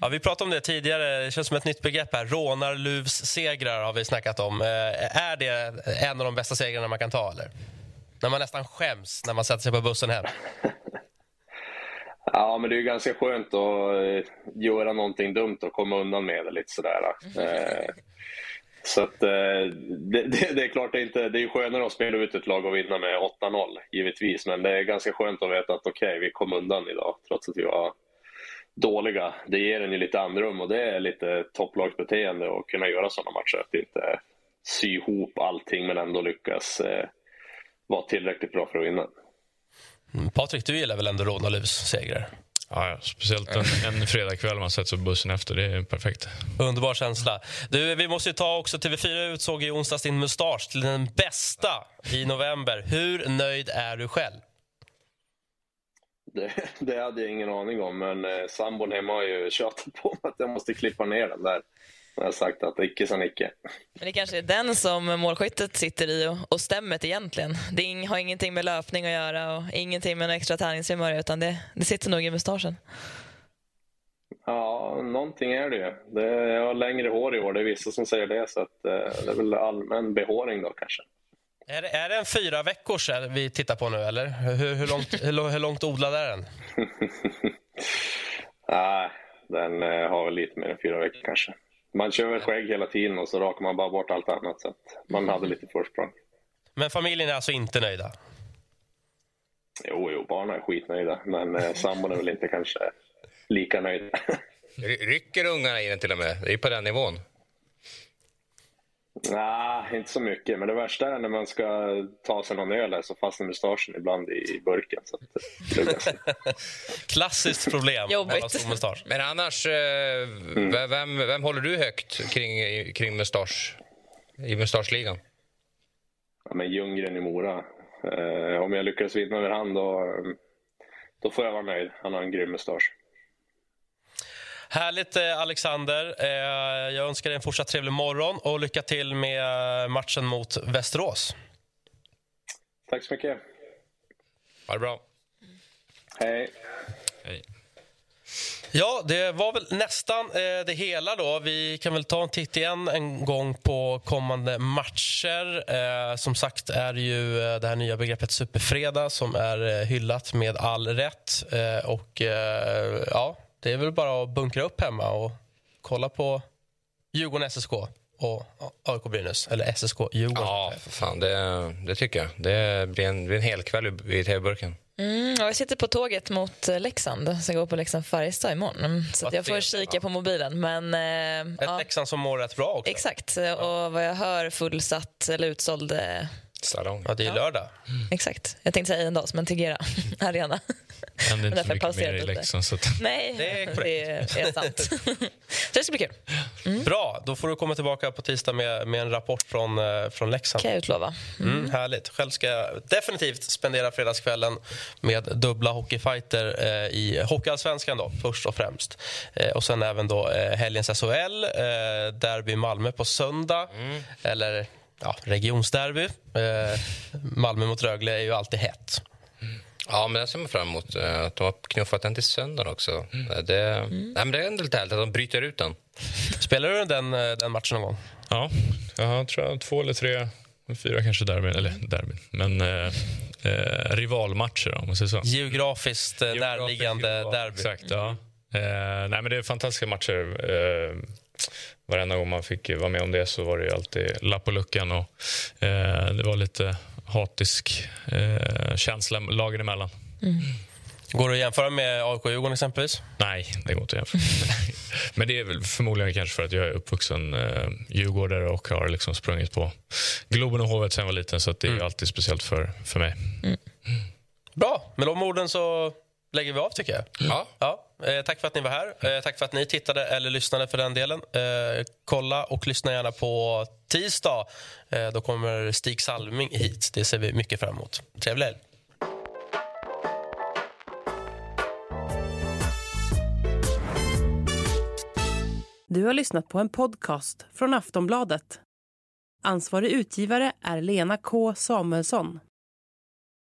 Speaker 1: Ja, vi pratade om det tidigare. Det känns som ett nytt begrepp. här. Rånarluvssegrar har vi snackat om. Är det en av de bästa segrarna man kan ta? eller? När man nästan skäms när man sätter sig på bussen hem.
Speaker 8: ja, men det är ganska skönt att göra någonting dumt och komma undan med det lite sådär. Så att, det, det, det, är klart, det är, inte, det är skönare att spela ut ett lag och vinna med 8-0 givetvis. Men det är ganska skönt att veta att okej, okay, vi kom undan idag trots att vi var dåliga. Det ger en ju lite andrum och det är lite topplagsbeteende att kunna göra sådana matcher. Att inte sy ihop allting men ändå lyckas eh, vara tillräckligt bra för att vinna.
Speaker 1: Mm, Patrik, du gillar väl ändå Rånaluvs segrar?
Speaker 4: Ja, ja, speciellt en, en fredagkväll man sätter sig på bussen efter. Det är perfekt.
Speaker 1: Underbar känsla. Du, vi måste ta också TV4 utsåg i onsdags din mustasch till den bästa i november. Hur nöjd är du själv?
Speaker 8: Det, det hade jag ingen aning om, men eh, sambon hemma har ju tjatat på mig att jag måste klippa ner den där. Jag har sagt att icke sa Nicke.
Speaker 2: Men det kanske är den som målskyttet sitter i och, och stämmet egentligen. Det har ingenting med löpning att göra och ingenting med någon extra att göra utan det, det sitter nog i mustaschen.
Speaker 8: Ja, någonting är det ju. Det, jag har längre hår i år, det är vissa som säger det. Så att, eh, det är väl allmän behåring då kanske.
Speaker 1: Är det, är det en fyra veckors vi tittar på nu eller? Hur, hur, långt, hur, hur långt odlad är den?
Speaker 8: Nej, den eh, har väl lite mer än fyra veckor kanske man kör väl skägg hela tiden och så rakar man bara bort allt annat. Så man mm. hade lite försprång.
Speaker 1: Men familjen är alltså inte nöjda?
Speaker 8: Jo, jo, barnen är skitnöjda. Men eh, sambon är väl inte kanske lika nöjd.
Speaker 3: Rycker ungarna i den till och med? Det är på den nivån.
Speaker 8: Nej, inte så mycket. Men det värsta är när man ska ta sig någon öl så fastnar mustaschen ibland i burken. Så
Speaker 1: Klassiskt problem.
Speaker 2: Jobbigt.
Speaker 3: Mustasch. Men annars, eh, mm. vem, vem håller du högt kring, kring mustasch, i mustaschligan?
Speaker 8: ja, men Ljunggren i Mora. Eh, om jag lyckas vinna över han då, då får jag vara nöjd. Han har en grym mustasch.
Speaker 1: Härligt, eh, Alexander. Eh, jag önskar dig en fortsatt trevlig morgon och lycka till med matchen mot Västerås.
Speaker 8: Tack så mycket.
Speaker 3: Ha det bra.
Speaker 8: Hej.
Speaker 4: Hej.
Speaker 1: Ja, det var väl nästan eh, det hela. då. Vi kan väl ta en titt igen en gång på kommande matcher. Eh, som sagt är det ju eh, det här nya begreppet superfredag som är eh, hyllat med all rätt. Eh, och eh, ja, Det är väl bara att bunkra upp hemma och kolla på Djurgården SSK och AIK Brynäs. Eller SSK Djurgården.
Speaker 3: Ja, för fan, det, det tycker jag. Det blir en, blir en hel kväll i, tv-burken.
Speaker 2: Mm, ja, jag sitter på tåget mot eh, Leksand. Så jag går på Leksand-Färjestad imorgon. Mm, Så jag får kika
Speaker 1: ja.
Speaker 2: på mobilen. Men, eh,
Speaker 1: Ett
Speaker 2: ja,
Speaker 1: Leksand som mår rätt bra också.
Speaker 2: exakt. Och vad jag hör fullsatt eller utsåld. Eh,
Speaker 3: Salong.
Speaker 1: Ja, det är lördag.
Speaker 2: exakt. Jag tänkte säga Eendals, men Tegera Arena.
Speaker 4: Händer inte så mycket mer i. Leksand. Så att,
Speaker 2: Nej,
Speaker 1: Det är
Speaker 2: det är, sant. så det ska bli kul.
Speaker 1: Bra, då får du komma tillbaka på tisdag med, med en rapport från, eh, från Leksand.
Speaker 2: kan jag utlova.
Speaker 1: Mm, härligt. Själv ska jag definitivt spendera fredagskvällen med dubbla hockeyfighter eh, i Hockeyallsvenskan då, först och främst. Eh, och sen även då eh, helgens SHL, eh, derby Malmö på söndag. Eller ja, regionsderby. Eh, Malmö mot Rögle är ju alltid hett.
Speaker 3: Ja, men jag ser man fram emot. eh, Att de har knuffat den till söndagen också. Det, nej, men det är ändå lite härligt att de bryter ut den.
Speaker 1: Spelar du den, eh, den matchen någon gång?
Speaker 4: ja, jag tror jag två eller tre, fyra kanske derbyn. Eller derbyn, men eh, eh, rivalmatcher om man säger så.
Speaker 1: Geografiskt eh, närliggande
Speaker 4: Geografiskt
Speaker 1: derby.
Speaker 4: Exakt, ja. Eh, nej, men det är fantastiska matcher. Eh, varenda gång man fick vara med om det så var det ju alltid lapp på luckan. Och, eh, det var lite hatisk eh, känsla lagen emellan.
Speaker 1: Går det att jämföra med AIK Djurgården exempelvis?
Speaker 4: Nej, det går inte att jämföra. Men det är väl förmodligen kanske för att jag är uppvuxen eh, djurgårdare och har liksom sprungit på Globen och Hovet sen jag var liten. Så att det är ju alltid speciellt för, för mig.
Speaker 1: Bra, med de orden så lägger vi av tycker jag.
Speaker 3: Ja.
Speaker 1: Ja, eh, tack för att ni var här. Eh, tack för att ni tittade eller lyssnade för den delen. Eh, kolla och lyssna gärna på tisdag. Då kommer Stig Salming hit. Det ser vi mycket fram emot. Trevlig helg.
Speaker 9: Du har lyssnat på en podcast från Aftonbladet. Ansvarig utgivare är Lena K Samuelsson.